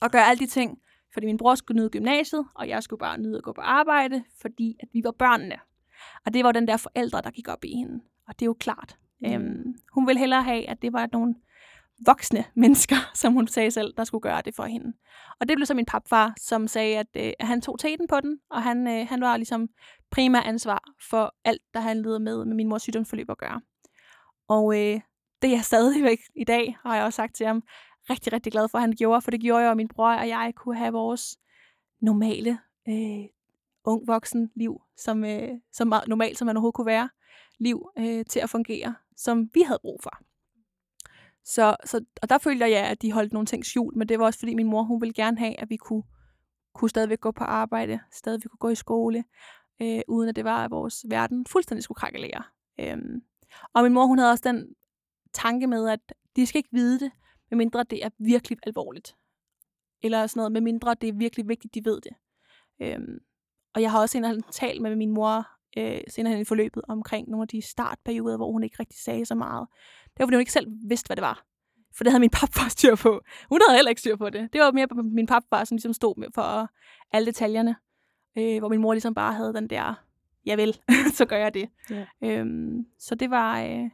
at gøre alle de ting. Fordi min bror skulle nyde gymnasiet, og jeg skulle bare nyde at gå på arbejde, fordi at vi var børnene. Og det var den der forældre, der gik op i hende. Og det er jo klart. Mm. Øhm, hun ville hellere have, at det var nogle voksne mennesker, som hun sagde selv, der skulle gøre det for hende. Og det blev så min papfar, som sagde, at, øh, han tog teten på den, og han, øh, han var ligesom primær ansvar for alt, der handlede med, med min mors sygdomsforløb at gøre. Og øh, det er jeg stadigvæk i dag, har jeg også sagt til ham, rigtig, rigtig glad for, at han gjorde, for det gjorde jo, at min bror og jeg kunne have vores normale øh, ung voksen liv, som, øh, som normalt, som man overhovedet kunne være, liv øh, til at fungere, som vi havde brug for. Så, så, og der følte jeg, at de holdt nogle ting skjult, men det var også fordi min mor, hun ville gerne have, at vi kunne, kunne stadigvæk gå på arbejde, stadigvæk kunne gå i skole, øh, uden at det var, at vores verden fuldstændig skulle krakelere. Øhm, og min mor, hun havde også den tanke med, at de skal ikke vide det, medmindre det er virkelig alvorligt. Eller sådan noget, medmindre det er virkelig vigtigt, de ved det. Øhm, og jeg har også en talt med min mor øh, senere hen i forløbet omkring nogle af de startperioder, hvor hun ikke rigtig sagde så meget. Det var, fordi hun ikke selv vidste, hvad det var. For det havde min papfar styr på. Hun havde heller ikke styr på det. Det var mere min papfar, som ligesom stod med for alle detaljerne. Øh, hvor min mor ligesom bare havde den der, jeg vil, så gør jeg det. Ja. Øhm, så det var, øh,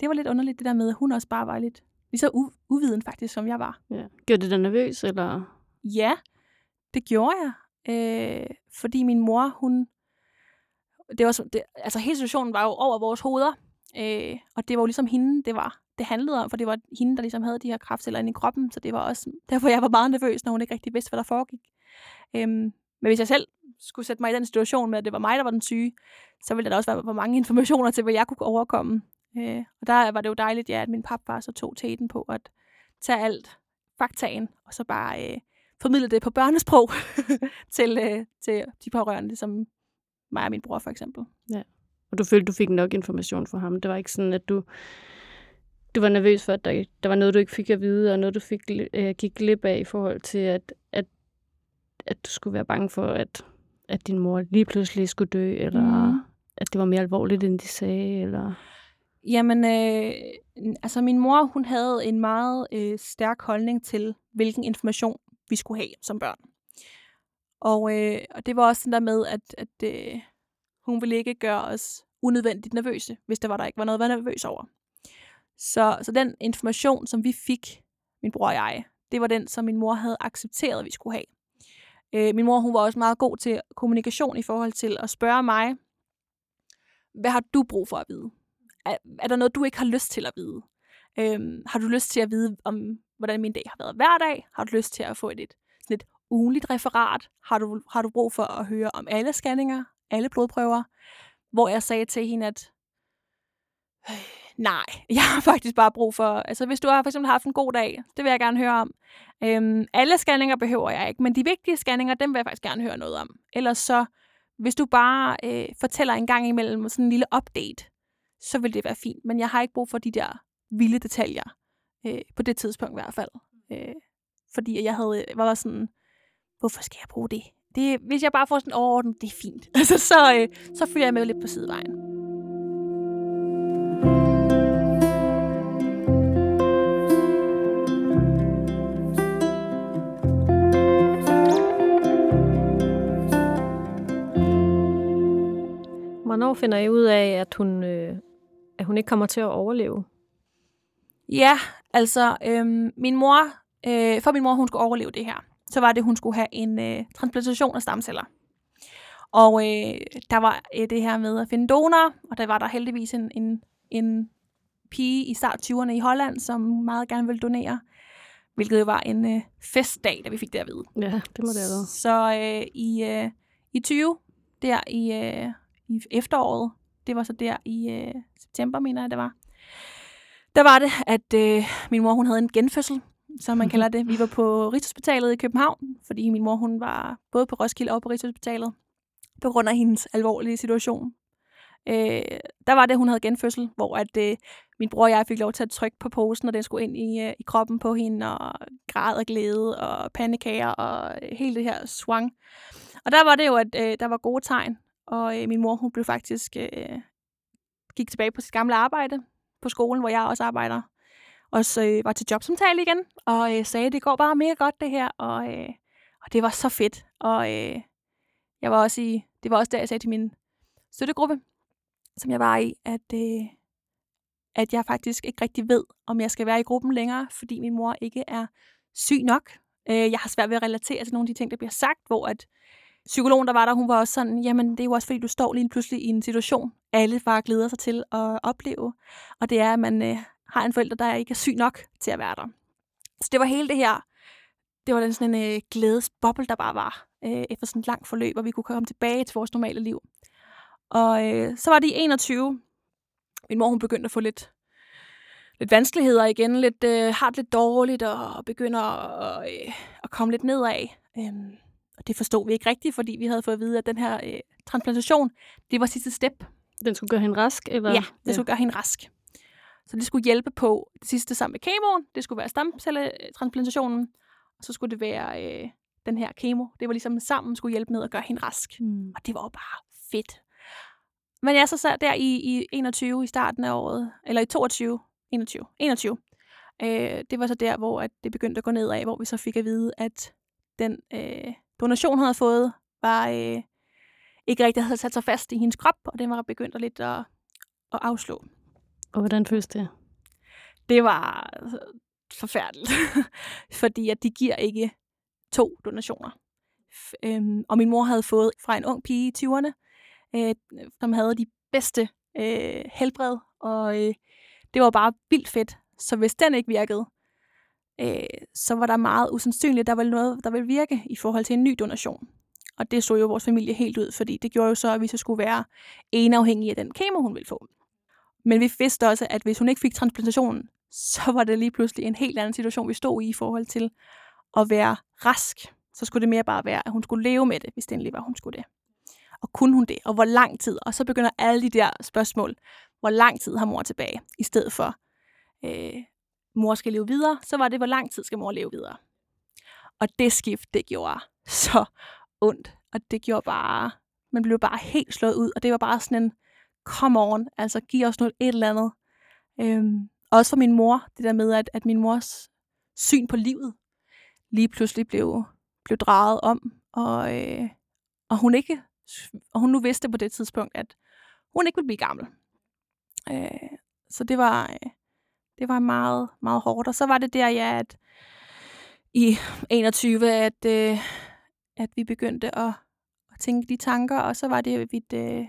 det var lidt underligt, det der med, at hun også bare var lidt lige så u- uviden faktisk, som jeg var. Ja. Gjorde det dig nervøs, eller? Ja, det gjorde jeg. Øh, fordi min mor, hun... Det var, så- det, altså hele situationen var jo over vores hoveder. Øh, og det var jo ligesom hende, det var. Det handlede om, for det var hende, der ligesom havde de her kraftceller inde i kroppen. Så det var også derfor, jeg var meget nervøs, når hun ikke rigtig vidste, hvad der foregik. Øhm, men hvis jeg selv skulle sætte mig i den situation med, at det var mig, der var den syge, så ville der da også være for mange informationer til, hvad jeg kunne overkomme. Øh, og der var det jo dejligt, ja, at min papfar så tog teten på at tage alt faktaen, og så bare øh, formidle det på børnesprog til, øh, til de pårørende, som mig og min bror for eksempel. Og du følte, du fik nok information fra ham. Det var ikke sådan, at du, du var nervøs for, at der, der var noget, du ikke fik at vide, og noget, du fik, øh, gik glip af i forhold til, at, at, at du skulle være bange for, at, at din mor lige pludselig skulle dø, eller mm. at det var mere alvorligt, end de sagde, eller... Jamen, øh, altså min mor, hun havde en meget øh, stærk holdning til, hvilken information vi skulle have som børn. Og, øh, og det var også sådan der med, at, at øh, hun ville ikke gøre os unødvendigt nervøse, hvis der var der ikke var noget at være nervøs over. Så, så den information, som vi fik, min bror og jeg, det var den, som min mor havde accepteret, at vi skulle have. Øh, min mor hun var også meget god til kommunikation i forhold til at spørge mig, hvad har du brug for at vide? Er, er der noget, du ikke har lyst til at vide? Øhm, har du lyst til at vide, om hvordan min dag har været hver dag? Har du lyst til at få et, et, sådan et ugenligt referat? Har du, har du brug for at høre om alle scanninger, alle blodprøver? Hvor jeg sagde til hende, at øh, nej, jeg har faktisk bare brug for, altså hvis du har for eksempel haft en god dag, det vil jeg gerne høre om. Øhm, alle scanninger behøver jeg ikke, men de vigtige scanninger, dem vil jeg faktisk gerne høre noget om. Ellers så, hvis du bare øh, fortæller en gang imellem sådan en lille update, så vil det være fint. Men jeg har ikke brug for de der vilde detaljer, øh, på det tidspunkt i hvert fald. Øh, fordi jeg havde, øh, var sådan, hvorfor skal jeg bruge det? det hvis jeg bare får sådan overordnet, det er fint. Altså, så, øh, så følger jeg med lidt på sidevejen. Hvornår finder I ud af, at hun, øh, at hun ikke kommer til at overleve? Ja, altså, øhm, min mor, øh, for min mor, hun skulle overleve det her, så var det, hun skulle have en øh, transplantation af stamceller. Og øh, der var øh, det her med at finde donor, og der var der heldigvis en, en, en pige i start 20'erne i Holland, som meget gerne ville donere, hvilket jo var en øh, festdag, da vi fik det at vide. Ja, det må det have været. Så øh, i, øh, i 20, der i, øh, i efteråret, det var så der i øh, september, mener jeg, det var, der var det, at øh, min mor hun havde en genfødsel, som man kalder det. Vi var på Rigshospitalet i København, fordi min mor hun var både på Roskilde og på Rigshospitalet, på grund af hendes alvorlige situation. Øh, der var det, hun havde genfødsel, hvor at øh, min bror og jeg fik lov til at trykke på posen, og den skulle ind i, øh, i kroppen på hende, og græd og glæde, og pandekager, og øh, hele det her swang. Og der var det jo, at øh, der var gode tegn, og øh, min mor hun blev faktisk øh, gik tilbage på sit gamle arbejde, på skolen, hvor jeg også arbejder. Og så øh, var til jobsamtale igen, og øh, sagde, det går bare mega godt det her, og, øh, og det var så fedt. Og øh, jeg var også i, det var også der, jeg sagde til min støttegruppe, som jeg var i, at, øh, at jeg faktisk ikke rigtig ved, om jeg skal være i gruppen længere, fordi min mor ikke er syg nok. Øh, jeg har svært ved at relatere til nogle af de ting, der bliver sagt, hvor at psykologen, der var der, hun var også sådan, jamen det er jo også fordi, du står lige pludselig i en situation, alle bare glæder sig til at opleve. Og det er, at man øh, har en forælder, der ikke er syg nok til at være der. Så det var hele det her, det var den sådan en øh, glædesboble, der bare var, øh, efter sådan et langt forløb, hvor vi kunne komme tilbage til vores normale liv. Og øh, så var det i 21. Min mor, hun begyndte at få lidt, lidt vanskeligheder igen, lidt, øh, har det lidt dårligt, og begynder at, øh, at komme lidt nedad. Øh, og det forstod vi ikke rigtigt, fordi vi havde fået at vide, at den her øh, transplantation, det var sidste step. Den skulle gøre hende rask? Eller? Ja, den ja. skulle gøre hende rask. Så det skulle hjælpe på det sidste sammen med kemoen. Det skulle være stamcelletransplantationen. Og så skulle det være øh, den her kemo. Det var ligesom sammen skulle hjælpe med at gøre hende rask. Mm. Og det var jo bare fedt. Men jeg så sad der i, i 21 i starten af året, eller i 22, 21, 21. Øh, det var så der, hvor at det begyndte at gå nedad, hvor vi så fik at vide, at den øh, donation, hun havde fået, var øh, ikke rigtig havde sat sig fast i hendes krop, og den var begyndt at lidt at, at afslå. Og hvordan føles det? Det var altså, forfærdeligt, fordi at de giver ikke to donationer. Øhm, og min mor havde fået fra en ung pige i 20'erne, øh, som havde de bedste øh, helbred, og øh, det var bare vildt fedt. Så hvis den ikke virkede, øh, så var der meget usandsynligt, der var noget, der ville virke i forhold til en ny donation. Og det så jo vores familie helt ud, fordi det gjorde jo så, at vi så skulle være enafhængige af den kemo, hun ville få. Men vi vidste også, at hvis hun ikke fik transplantationen, så var det lige pludselig en helt anden situation, vi stod i i forhold til at være rask. Så skulle det mere bare være, at hun skulle leve med det, hvis det endelig var, hun skulle det. Og kunne hun det? Og hvor lang tid? Og så begynder alle de der spørgsmål. Hvor lang tid har mor tilbage? I stedet for, øh, mor skal leve videre, så var det, hvor lang tid skal mor leve videre? Og det skift, det gjorde så ondt. Og det gjorde bare, man blev bare helt slået ud. Og det var bare sådan en, come on, altså giv os noget et eller andet. Øhm, også for min mor, det der med, at, at min mors syn på livet lige pludselig blev, blev drejet om, og, øh, og hun ikke og hun nu vidste på det tidspunkt, at hun ikke ville blive gammel. Øh, så det var, øh, det var meget, meget hårdt. Og så var det der, ja, at i 21, at, øh, at vi begyndte at, at tænke de tanker, og så var det, at øh,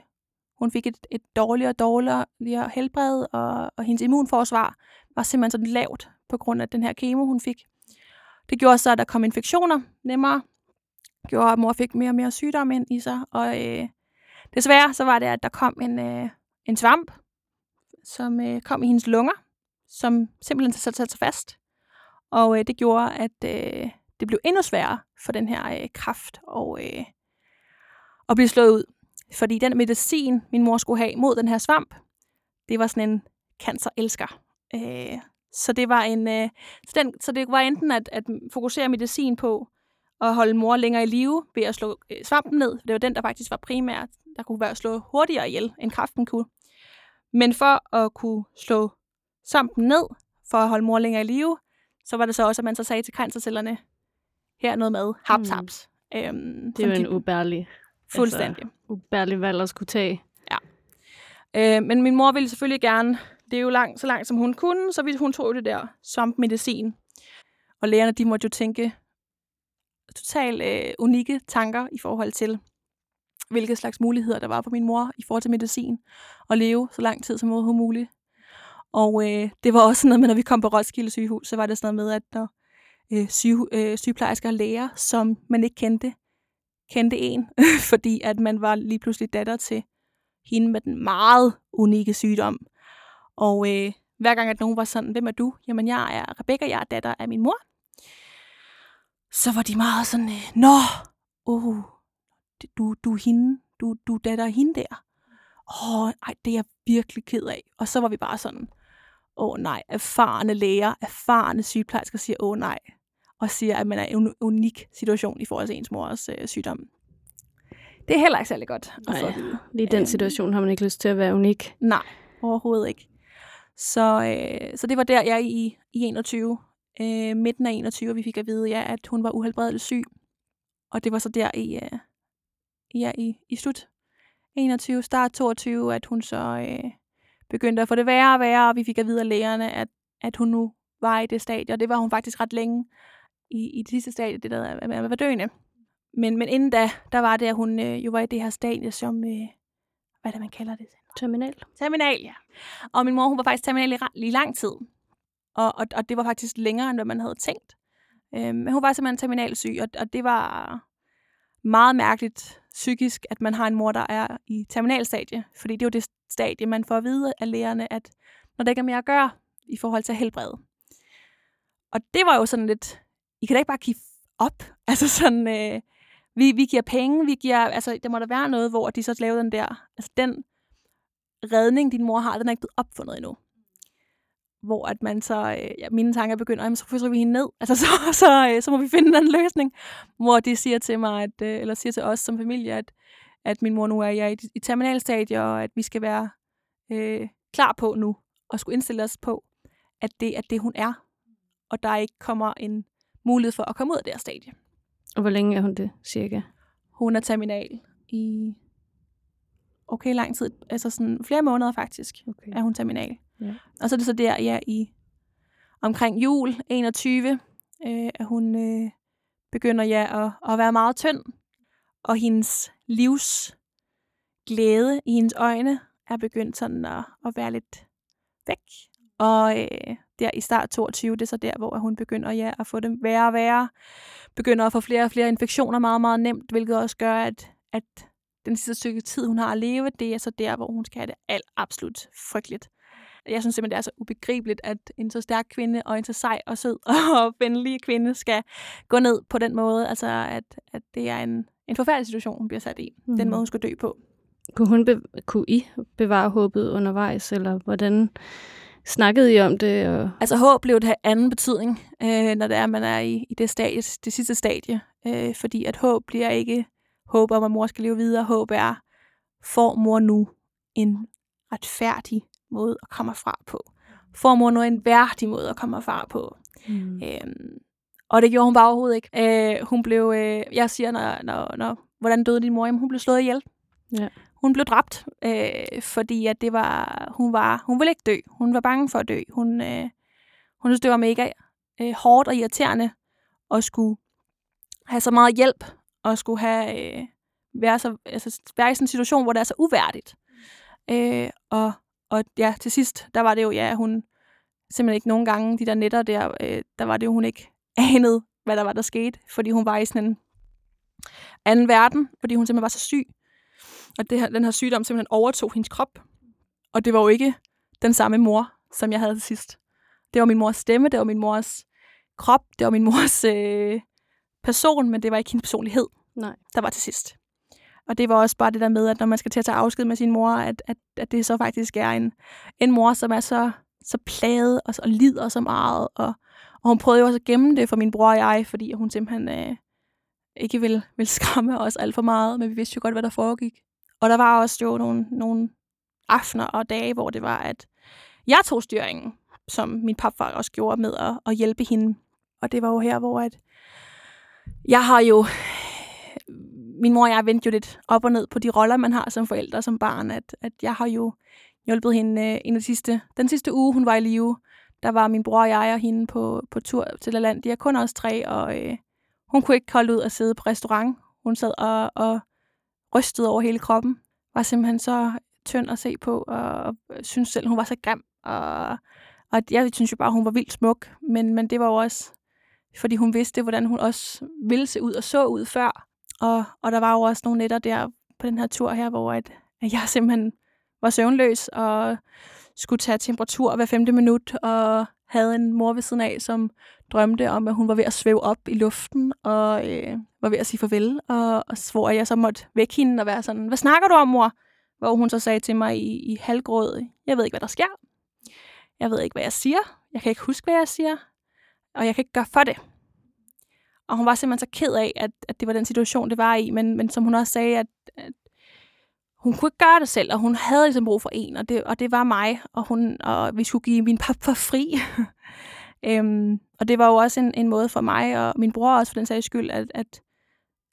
hun fik et, et dårligere og dårligere helbred, og, og hendes immunforsvar var simpelthen sådan lavt på grund af den her kemo, hun fik. Det gjorde så, at der kom infektioner nemmere, gjorde, at mor fik mere og mere sygdom ind i sig, og øh, desværre så var det, at der kom en, øh, en svamp, som øh, kom i hendes lunger, som simpelthen satte sig fast. Og øh, det gjorde, at øh, det blev endnu sværere for den her øh, kraft og, øh, at blive slået ud. Fordi den medicin, min mor skulle have mod den her svamp, det var sådan en cancerelsker. Øh, så det var en, øh, så, den, så det var enten at, at fokusere medicin på at holde mor længere i live ved at slå øh, svampen ned. Det var den, der faktisk var primært, der kunne være at slå hurtigere ihjel, end kraften kunne. Men for at kunne slå svampen ned, for at holde mor længere i live, så var det så også, at man så sagde til cancercellerne, her er noget mad, haps, mm. haps. Øhm, det er jo en ubærlig, fuldstændig. Altså, ubærlig valg at skulle tage. Ja. Øh, men min mor ville selvfølgelig gerne leve langt, så langt som hun kunne, så hun tog det der svampmedicin. Og lægerne, de måtte jo tænke totalt øh, unikke tanker i forhold til, hvilke slags muligheder der var for min mor i forhold til medicin, og leve så lang tid som overhovedet muligt. Og øh, det var også noget med, når vi kom på Roskilde sygehus, så var det sådan noget med, at når øh, syge, øh, sygeplejersker og læger, som man ikke kendte, kendte en, fordi at man var lige pludselig datter til hende med den meget unikke sygdom. Og øh, hver gang, at nogen var sådan, hvem er du? Jamen, jeg er Rebecca, jeg er datter af min mor. Så var de meget sådan, øh, nå, oh, du, du er hende, du, du er datter af hende der. Åh, oh, ej, det er jeg virkelig ked af. Og så var vi bare sådan, åh oh, nej, erfarne læger, erfarne sygeplejersker siger, åh oh, nej, og siger, at man er i en unik situation i forhold til ens mors øh, sygdom. Det er heller ikke særlig godt. Nej, ja. lige den øhm. situation har man ikke lyst til at være unik. Nej, overhovedet ikke. Så, øh, så det var der, jeg i, i 21, øh, midten af 21, vi fik at vide, ja, at hun var uhelbredeligt syg. Og det var så der i, øh, ja, i, i slut 21, start 22, at hun så øh, begyndte at få det værre og værre, og vi fik at vide af lægerne, at, at hun nu var i det stadie, og det var hun faktisk ret længe i, i det sidste stadie, det der at være døende. Men, men inden da, der var det, at hun øh, jo var i det her stadie som, øh, hvad er det, man kalder det? Terminal. Terminal, ja. Og min mor, hun var faktisk terminal i, i lang tid. Og, og, og det var faktisk længere, end hvad man havde tænkt. Øh, men hun var simpelthen terminalsyg, og, og det var meget mærkeligt psykisk, at man har en mor, der er i terminalstadie. Fordi det er jo det stadie, man får at vide af lægerne, at når der ikke er mere at gøre i forhold til helbred. Og det var jo sådan lidt, i kan da ikke bare give op. Altså sådan, øh, vi, vi giver penge, vi giver, altså der må der være noget, hvor de så laver den der, altså den redning, din mor har, den er ikke blevet opfundet endnu. Hvor at man så, øh, ja, mine tanker begynder, jamen, så fryser vi hende ned, altså så, så, øh, så må vi finde en løsning. Hvor de siger til mig, at, øh, eller siger til os som familie, at, at min mor nu er i, i terminalstadie, og at vi skal være øh, klar på nu, og skulle indstille os på, at det er det, hun er, og der ikke kommer en mulighed for at komme ud af det her stadie. Og hvor længe er hun det, cirka? Hun er terminal i okay lang tid, altså sådan flere måneder faktisk, okay. er hun terminal. Ja. Og så er det så der, ja, i omkring jul 21, øh, at hun øh, begynder ja at, at være meget tynd, og hendes livs glæde i hendes øjne er begyndt sådan at, at være lidt væk. Og øh, der i start 22, det er så der, hvor hun begynder ja, at få det værre og værre. Begynder at få flere og flere infektioner meget, meget nemt, hvilket også gør, at, at den sidste stykke tid, hun har at leve, det er så der, hvor hun skal have det alt absolut frygteligt. Jeg synes simpelthen, det er så ubegribeligt, at en så stærk kvinde og en så sej og sød og venlig kvinde skal gå ned på den måde. Altså, at, at det er en, en forfærdelig situation, hun bliver sat i. Mm. Den måde, hun skal dø på. Kunne, hun be- kunne I bevare håbet undervejs, eller hvordan snakkede I om det? Og... Altså håb blev det have anden betydning, øh, når det er, man er i, i det, stadie, det sidste stadie. Øh, fordi at håb bliver ikke håb om, at mor skal leve videre. Håb er, får mor nu en retfærdig måde at komme fra på? Får mor nu en værdig måde at komme fra på? Mm. Øhm, og det gjorde hun bare overhovedet ikke. Øh, hun blev, øh, jeg siger, når, når, når, hvordan døde din mor? Jamen, hun blev slået ihjel. Ja. Hun blev dræbt, øh, fordi at det var, hun var, hun ville ikke dø. Hun var bange for at dø. Hun, øh, hun synes, det var mega øh, hårdt og irriterende at skulle have så meget hjælp og skulle have, øh, være, så, altså, være i sådan en situation, hvor det er så uværdigt. Øh, og, og ja, til sidst, der var det jo, ja, hun simpelthen ikke nogen gange, de der netter der, øh, der var det jo, hun ikke anede, hvad der var, der skete, fordi hun var i sådan en anden verden, fordi hun simpelthen var så syg. Og det her, den her sygdom simpelthen overtog hendes krop. Og det var jo ikke den samme mor, som jeg havde til sidst. Det var min mors stemme, det var min mors krop, det var min mors øh, person, men det var ikke hendes personlighed, Nej. der var til sidst. Og det var også bare det der med, at når man skal til at tage afsked med sin mor, at, at, at det så faktisk er en, en mor, som er så, så plaget og, og lider så meget. Og, og hun prøvede jo også at gemme det for min bror og jeg, fordi hun simpelthen øh, ikke ville, ville skræmme os alt for meget, men vi vidste jo godt, hvad der foregik. Og der var også jo nogle, nogle aftener og dage, hvor det var, at jeg tog styringen, som min papfar også gjorde med at, at hjælpe hende. Og det var jo her, hvor at jeg har jo min mor og jeg vendte jo lidt op og ned på de roller, man har som forældre som barn. At, at jeg har jo hjulpet hende øh, en af de sidste, den sidste uge, hun var i live. Der var min bror og jeg og hende på, på tur til land. De er kun også tre, og øh, hun kunne ikke holde ud at sidde på restaurant. Hun sad og, og rystet over hele kroppen. Var simpelthen så tynd at se på, og, og synes selv, hun var så grim. Og, og jeg synes jo bare, hun var vildt smuk. Men, men det var jo også, fordi hun vidste, hvordan hun også ville se ud og så ud før. Og, og der var jo også nogle nætter der på den her tur her, hvor at, at jeg simpelthen var søvnløs og skulle tage temperatur hver femte minut, og havde en mor ved siden af, som drømte om, at hun var ved at svæve op i luften, og øh, var ved at sige farvel, og, og at jeg så måtte vække hende og være sådan, hvad snakker du om, mor? Hvor hun så sagde til mig i, i halvgråd, jeg ved ikke, hvad der sker. Jeg ved ikke, hvad jeg siger. Jeg kan ikke huske, hvad jeg siger. Og jeg kan ikke gøre for det. Og hun var simpelthen så ked af, at, at det var den situation, det var i. Men, men som hun også sagde, at, at hun kunne ikke gøre det selv, og hun havde ligesom brug for en, og det, og det var mig, og, hun, og vi skulle give min pappa fri. øhm, og det var jo også en, en måde for mig, og min bror også for den sags skyld, at, at,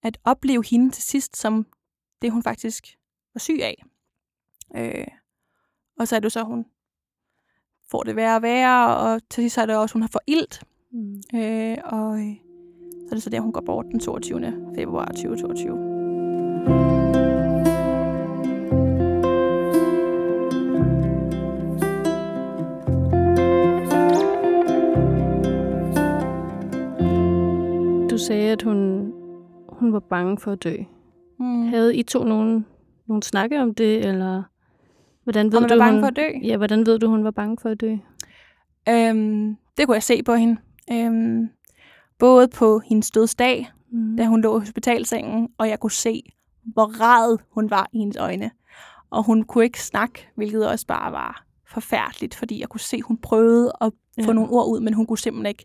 at opleve hende til sidst som det, hun faktisk var syg af. Øh, og så er det så, hun får det værre og værre, og til sidst er det også, hun har for ilt. Mm. Øh, og så er det så der, hun går bort den 22. februar 2022. sagde, at hun, hun var bange for at dø. Mm. Havde I to nogen, nogen snakke om det, eller hvordan ved om du, var bange hun, for at dø? Ja, hvordan ved du, hun var bange for at dø? Øhm, det kunne jeg se på hende. Øhm, både på hendes dødsdag, mm. da hun lå i hospitalsengen, og jeg kunne se, hvor rad hun var i hendes øjne. Og hun kunne ikke snakke, hvilket også bare var forfærdeligt, fordi jeg kunne se, hun prøvede at ja. få nogle ord ud, men hun kunne simpelthen ikke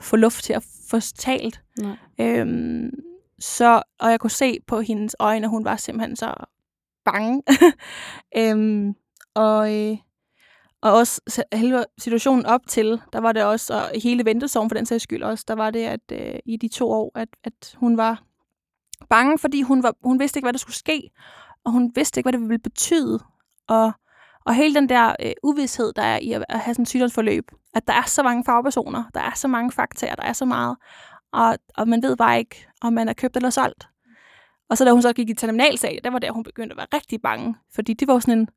få luft til at få talt. Nej. Øhm, så, og jeg kunne se på hendes øjne, at hun var simpelthen så bange. øhm, og, øh, og også hele situationen op til, der var det også, og hele ventesorgen for den sags skyld også, der var det, at øh, i de to år, at, at hun var bange, fordi hun, var, hun vidste ikke, hvad der skulle ske, og hun vidste ikke, hvad det ville betyde. Og, og hele den der øh, uvidshed, der er i at, at have sådan et sygdomsforløb, at der er så mange fagpersoner, der er så mange faktorer, der er så meget, og, og man ved bare ikke, om man er købt eller solgt. Og så da hun så gik i terminalsag, der var der, hun begyndte at være rigtig bange, fordi det var sådan en,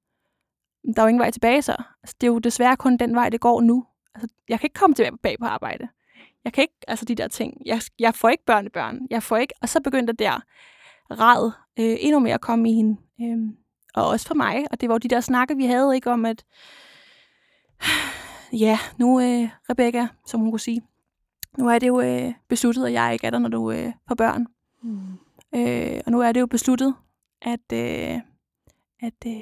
der var jo ingen vej tilbage så. Altså, det er jo desværre kun den vej, det går nu. Altså, jeg kan ikke komme tilbage bag på arbejde. Jeg kan ikke, altså de der ting. Jeg, jeg får ikke børnebørn. Jeg får ikke, og så begyndte der rad øh, endnu mere at komme i hende. Øh, og også for mig. Og det var jo de der snakker, vi havde, ikke om at, ja, nu øh, Rebecca, som hun kunne sige, nu er det jo øh, besluttet, at jeg ikke er der, når du øh, får børn. Mm. Øh, og nu er det jo besluttet, at, øh, at øh,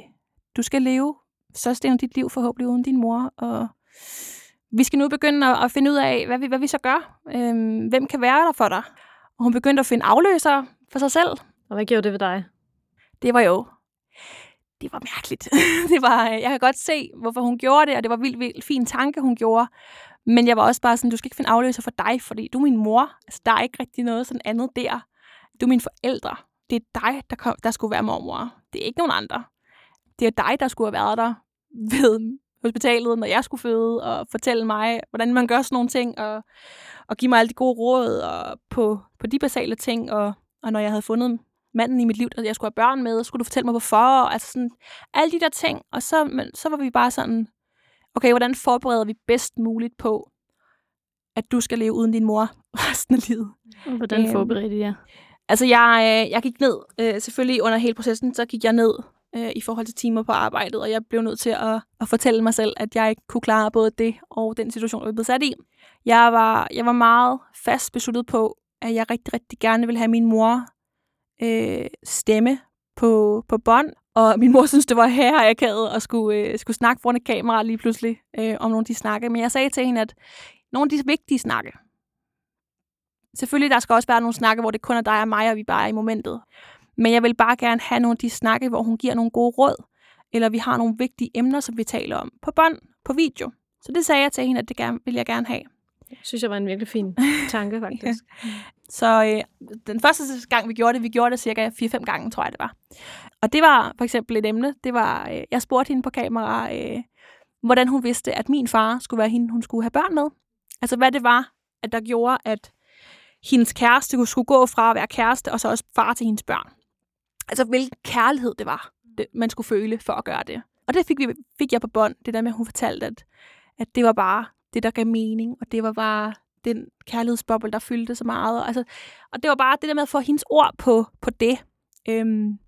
du skal leve størstedelen af dit liv forhåbentlig uden din mor. Og vi skal nu begynde at, at finde ud af, hvad vi, hvad vi så gør. Øh, hvem kan være der for dig? Og hun begyndte at finde afløsere for sig selv. Og hvad gjorde det ved dig? Det var jo det var mærkeligt. det var, øh, jeg kan godt se, hvorfor hun gjorde det, og det var vildt, vildt fin tanke, hun gjorde. Men jeg var også bare sådan, du skal ikke finde afløser for dig, fordi du er min mor. Altså, der er ikke rigtig noget sådan andet der. Du er mine forældre. Det er dig, der, kom, der skulle være mormor. Det er ikke nogen andre. Det er dig, der skulle have været der ved hospitalet, når jeg skulle føde, og fortælle mig, hvordan man gør sådan nogle ting, og, og give mig alle de gode råd og på, på de basale ting, og, og når jeg havde fundet manden i mit liv, at jeg skulle have børn med, og skulle du fortælle mig hvorfor, og altså sådan, alle de der ting, og så, men, så var vi bare sådan, okay, hvordan forbereder vi bedst muligt på, at du skal leve uden din mor resten af livet. Hvordan øhm, forberedte jeg? Altså, jeg, øh, jeg gik ned, øh, selvfølgelig under hele processen, så gik jeg ned øh, i forhold til timer på arbejdet, og jeg blev nødt til at, at fortælle mig selv, at jeg ikke kunne klare både det og den situation, jeg blev sat i. Jeg var, jeg var meget fast besluttet på, at jeg rigtig, rigtig gerne ville have min mor øh, stemme på, på bånd, og min mor synes, det var her, jeg havde at skulle, øh, skulle snakke foran et kamera lige pludselig øh, om nogle af de snakke. Men jeg sagde til hende, at nogle af de vigtige snakke, selvfølgelig der skal også være nogle snakke, hvor det kun er dig og mig, og vi bare er i momentet. Men jeg vil bare gerne have nogle af de snakke, hvor hun giver nogle gode råd, eller vi har nogle vigtige emner, som vi taler om på bånd, på video. Så det sagde jeg til hende, at det gerne, vil jeg gerne have. Synes jeg var en virkelig fin tanke, faktisk. ja. Så øh, den første gang, vi gjorde det, vi gjorde det cirka 4-5 gange, tror jeg det var. Og det var for eksempel et emne, det var, øh, jeg spurgte hende på kamera, øh, hvordan hun vidste, at min far skulle være hende, hun skulle have børn med. Altså hvad det var, at der gjorde, at hendes kæreste skulle gå fra at være kæreste, og så også far til hendes børn. Altså hvilken kærlighed det var, det, man skulle føle for at gøre det. Og det fik, vi, fik jeg på bånd, det der med, at hun fortalte, at, at det var bare det, der gav mening, og det var bare den kærlighedsboble, der fyldte så meget. Og, altså, og det var bare det der med at få hendes ord på, på det. Øhm,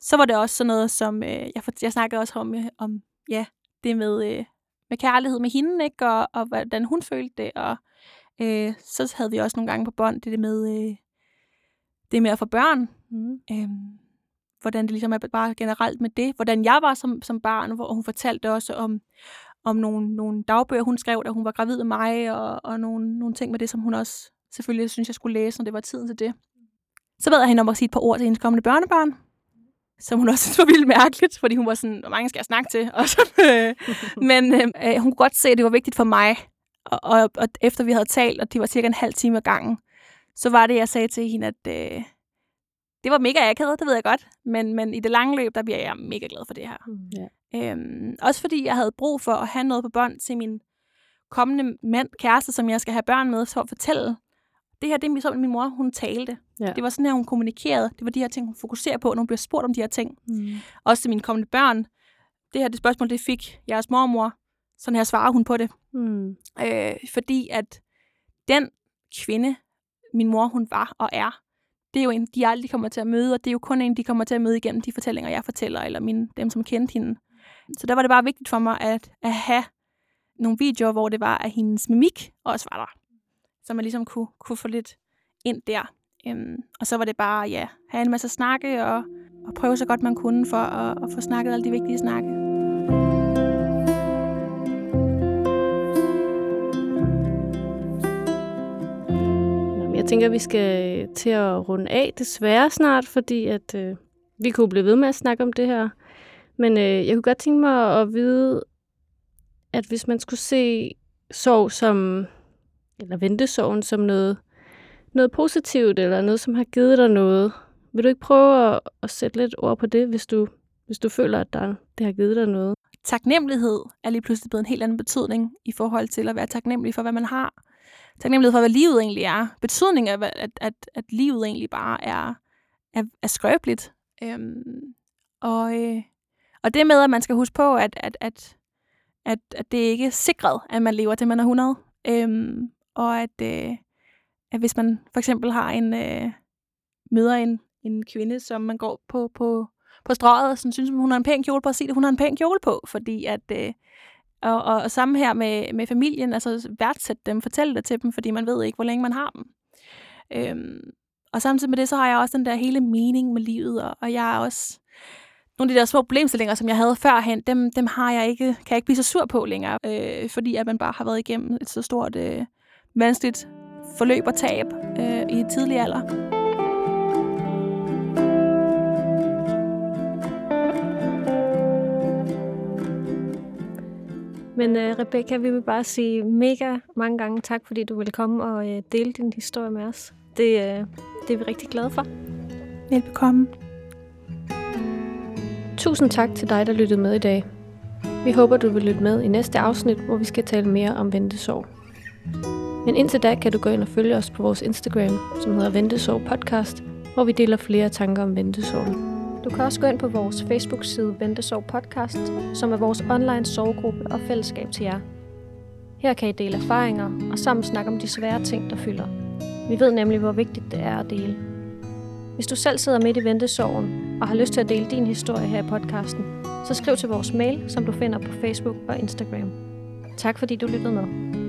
så var det også sådan noget, som øh, jeg, jeg snakkede også om, øh, om ja, det med, øh, med kærlighed med hende, ikke? Og, og hvordan hun følte det. Og øh, så havde vi også nogle gange på bånd det med, øh, det med at få børn. Mm. Øhm, hvordan det ligesom er bare generelt med det. Hvordan jeg var som, som barn, hvor hun fortalte også om, om nogle, nogle dagbøger, hun skrev, da hun var gravid med mig, og, og nogle, nogle ting med det, som hun også selvfølgelig synes, jeg skulle læse, når det var tiden til det. Så bad jeg hende om at sige et par ord til hendes kommende børnebørn, som hun også synes var vildt mærkeligt, fordi hun var sådan, hvor mange skal jeg snakke til? Og så, øh, men øh, hun kunne godt se, at det var vigtigt for mig, og, og, og efter vi havde talt, og det var cirka en halv time ad gangen, så var det, jeg sagde til hende, at øh, det var mega akavet, det ved jeg godt, men, men i det lange løb, der bliver jeg mega glad for det her. Mm. Ja. Øhm, også fordi jeg havde brug for at have noget på bånd til min kommende mand, kæreste, som jeg skal have børn med, for at fortælle, det her, det er min mor, hun talte. Ja. Det var sådan her, hun kommunikerede. Det var de her ting, hun fokuserer på, når hun bliver spurgt om de her ting. Mm. Også til mine kommende børn. Det her det spørgsmål, det fik jeres mormor. Sådan her svarer hun på det. Mm. Øh, fordi at den kvinde, min mor, hun var og er, det er jo en, de aldrig kommer til at møde, og det er jo kun en, de kommer til at møde igennem de fortællinger, jeg fortæller, eller mine, dem, som kendte hende. Så der var det bare vigtigt for mig at, at have nogle videoer, hvor det var, at hendes mimik også var der. Så man ligesom kunne, kunne få lidt ind der. Øhm, og så var det bare, ja, have en masse snakke og, og prøve så godt man kunne for at, at få snakket alle de vigtige snakke. Jeg tænker, vi skal til at runde af desværre snart, fordi at øh, vi kunne blive ved med at snakke om det her men øh, jeg kunne godt tænke mig at vide, at hvis man skulle se sorg som, eller ventesorgen som noget, noget positivt, eller noget, som har givet dig noget, vil du ikke prøve at, at sætte lidt ord på det, hvis du, hvis du føler, at der, det har givet dig noget? Taknemmelighed er lige pludselig blevet en helt anden betydning i forhold til at være taknemmelig for, hvad man har. Taknemmelighed for, hvad livet egentlig er. Betydning af, at, at, at livet egentlig bare er, er, er skrøbeligt. Øhm, og, øh, og det med, at man skal huske på, at, at, at, at, at det ikke er sikret, at man lever til man er 100. Øhm, og at, øh, at hvis man for eksempel har en øh, møder en, en kvinde, som man går på, på, på strøget, og sådan, synes, hun har en pæn kjole på, at se det, hun har en pæn kjole på, fordi at... Øh, og, og, og samme her med, med familien, altså værdsætte dem, fortælle det til dem, fordi man ved ikke, hvor længe man har dem. Øhm, Og samtidig med det, så har jeg også den der hele mening med livet, og, og jeg er også... Nogle af de der små problemstillinger, som jeg havde førhen, dem, dem har jeg ikke, kan jeg ikke blive så sur på længere, øh, fordi at man bare har været igennem et så stort øh, vanskeligt forløb og tab øh, i en tidlig alder. Men uh, Rebecca, vi vil bare sige mega mange gange tak, fordi du ville komme og uh, dele din historie med os. Det, uh, det er vi rigtig glade for. Velbekomme. Tusind tak til dig, der lyttede med i dag. Vi håber, du vil lytte med i næste afsnit, hvor vi skal tale mere om ventesorg. Men indtil da kan du gå ind og følge os på vores Instagram, som hedder Ventesorg Podcast, hvor vi deler flere tanker om ventesorg. Du kan også gå ind på vores Facebook-side Ventesorg Podcast, som er vores online sorggruppe og fællesskab til jer. Her kan I dele erfaringer og sammen snakke om de svære ting, der fylder. Vi ved nemlig, hvor vigtigt det er at dele. Hvis du selv sidder midt i ventesorgen og har lyst til at dele din historie her i podcasten, så skriv til vores mail, som du finder på Facebook og Instagram. Tak fordi du lyttede med.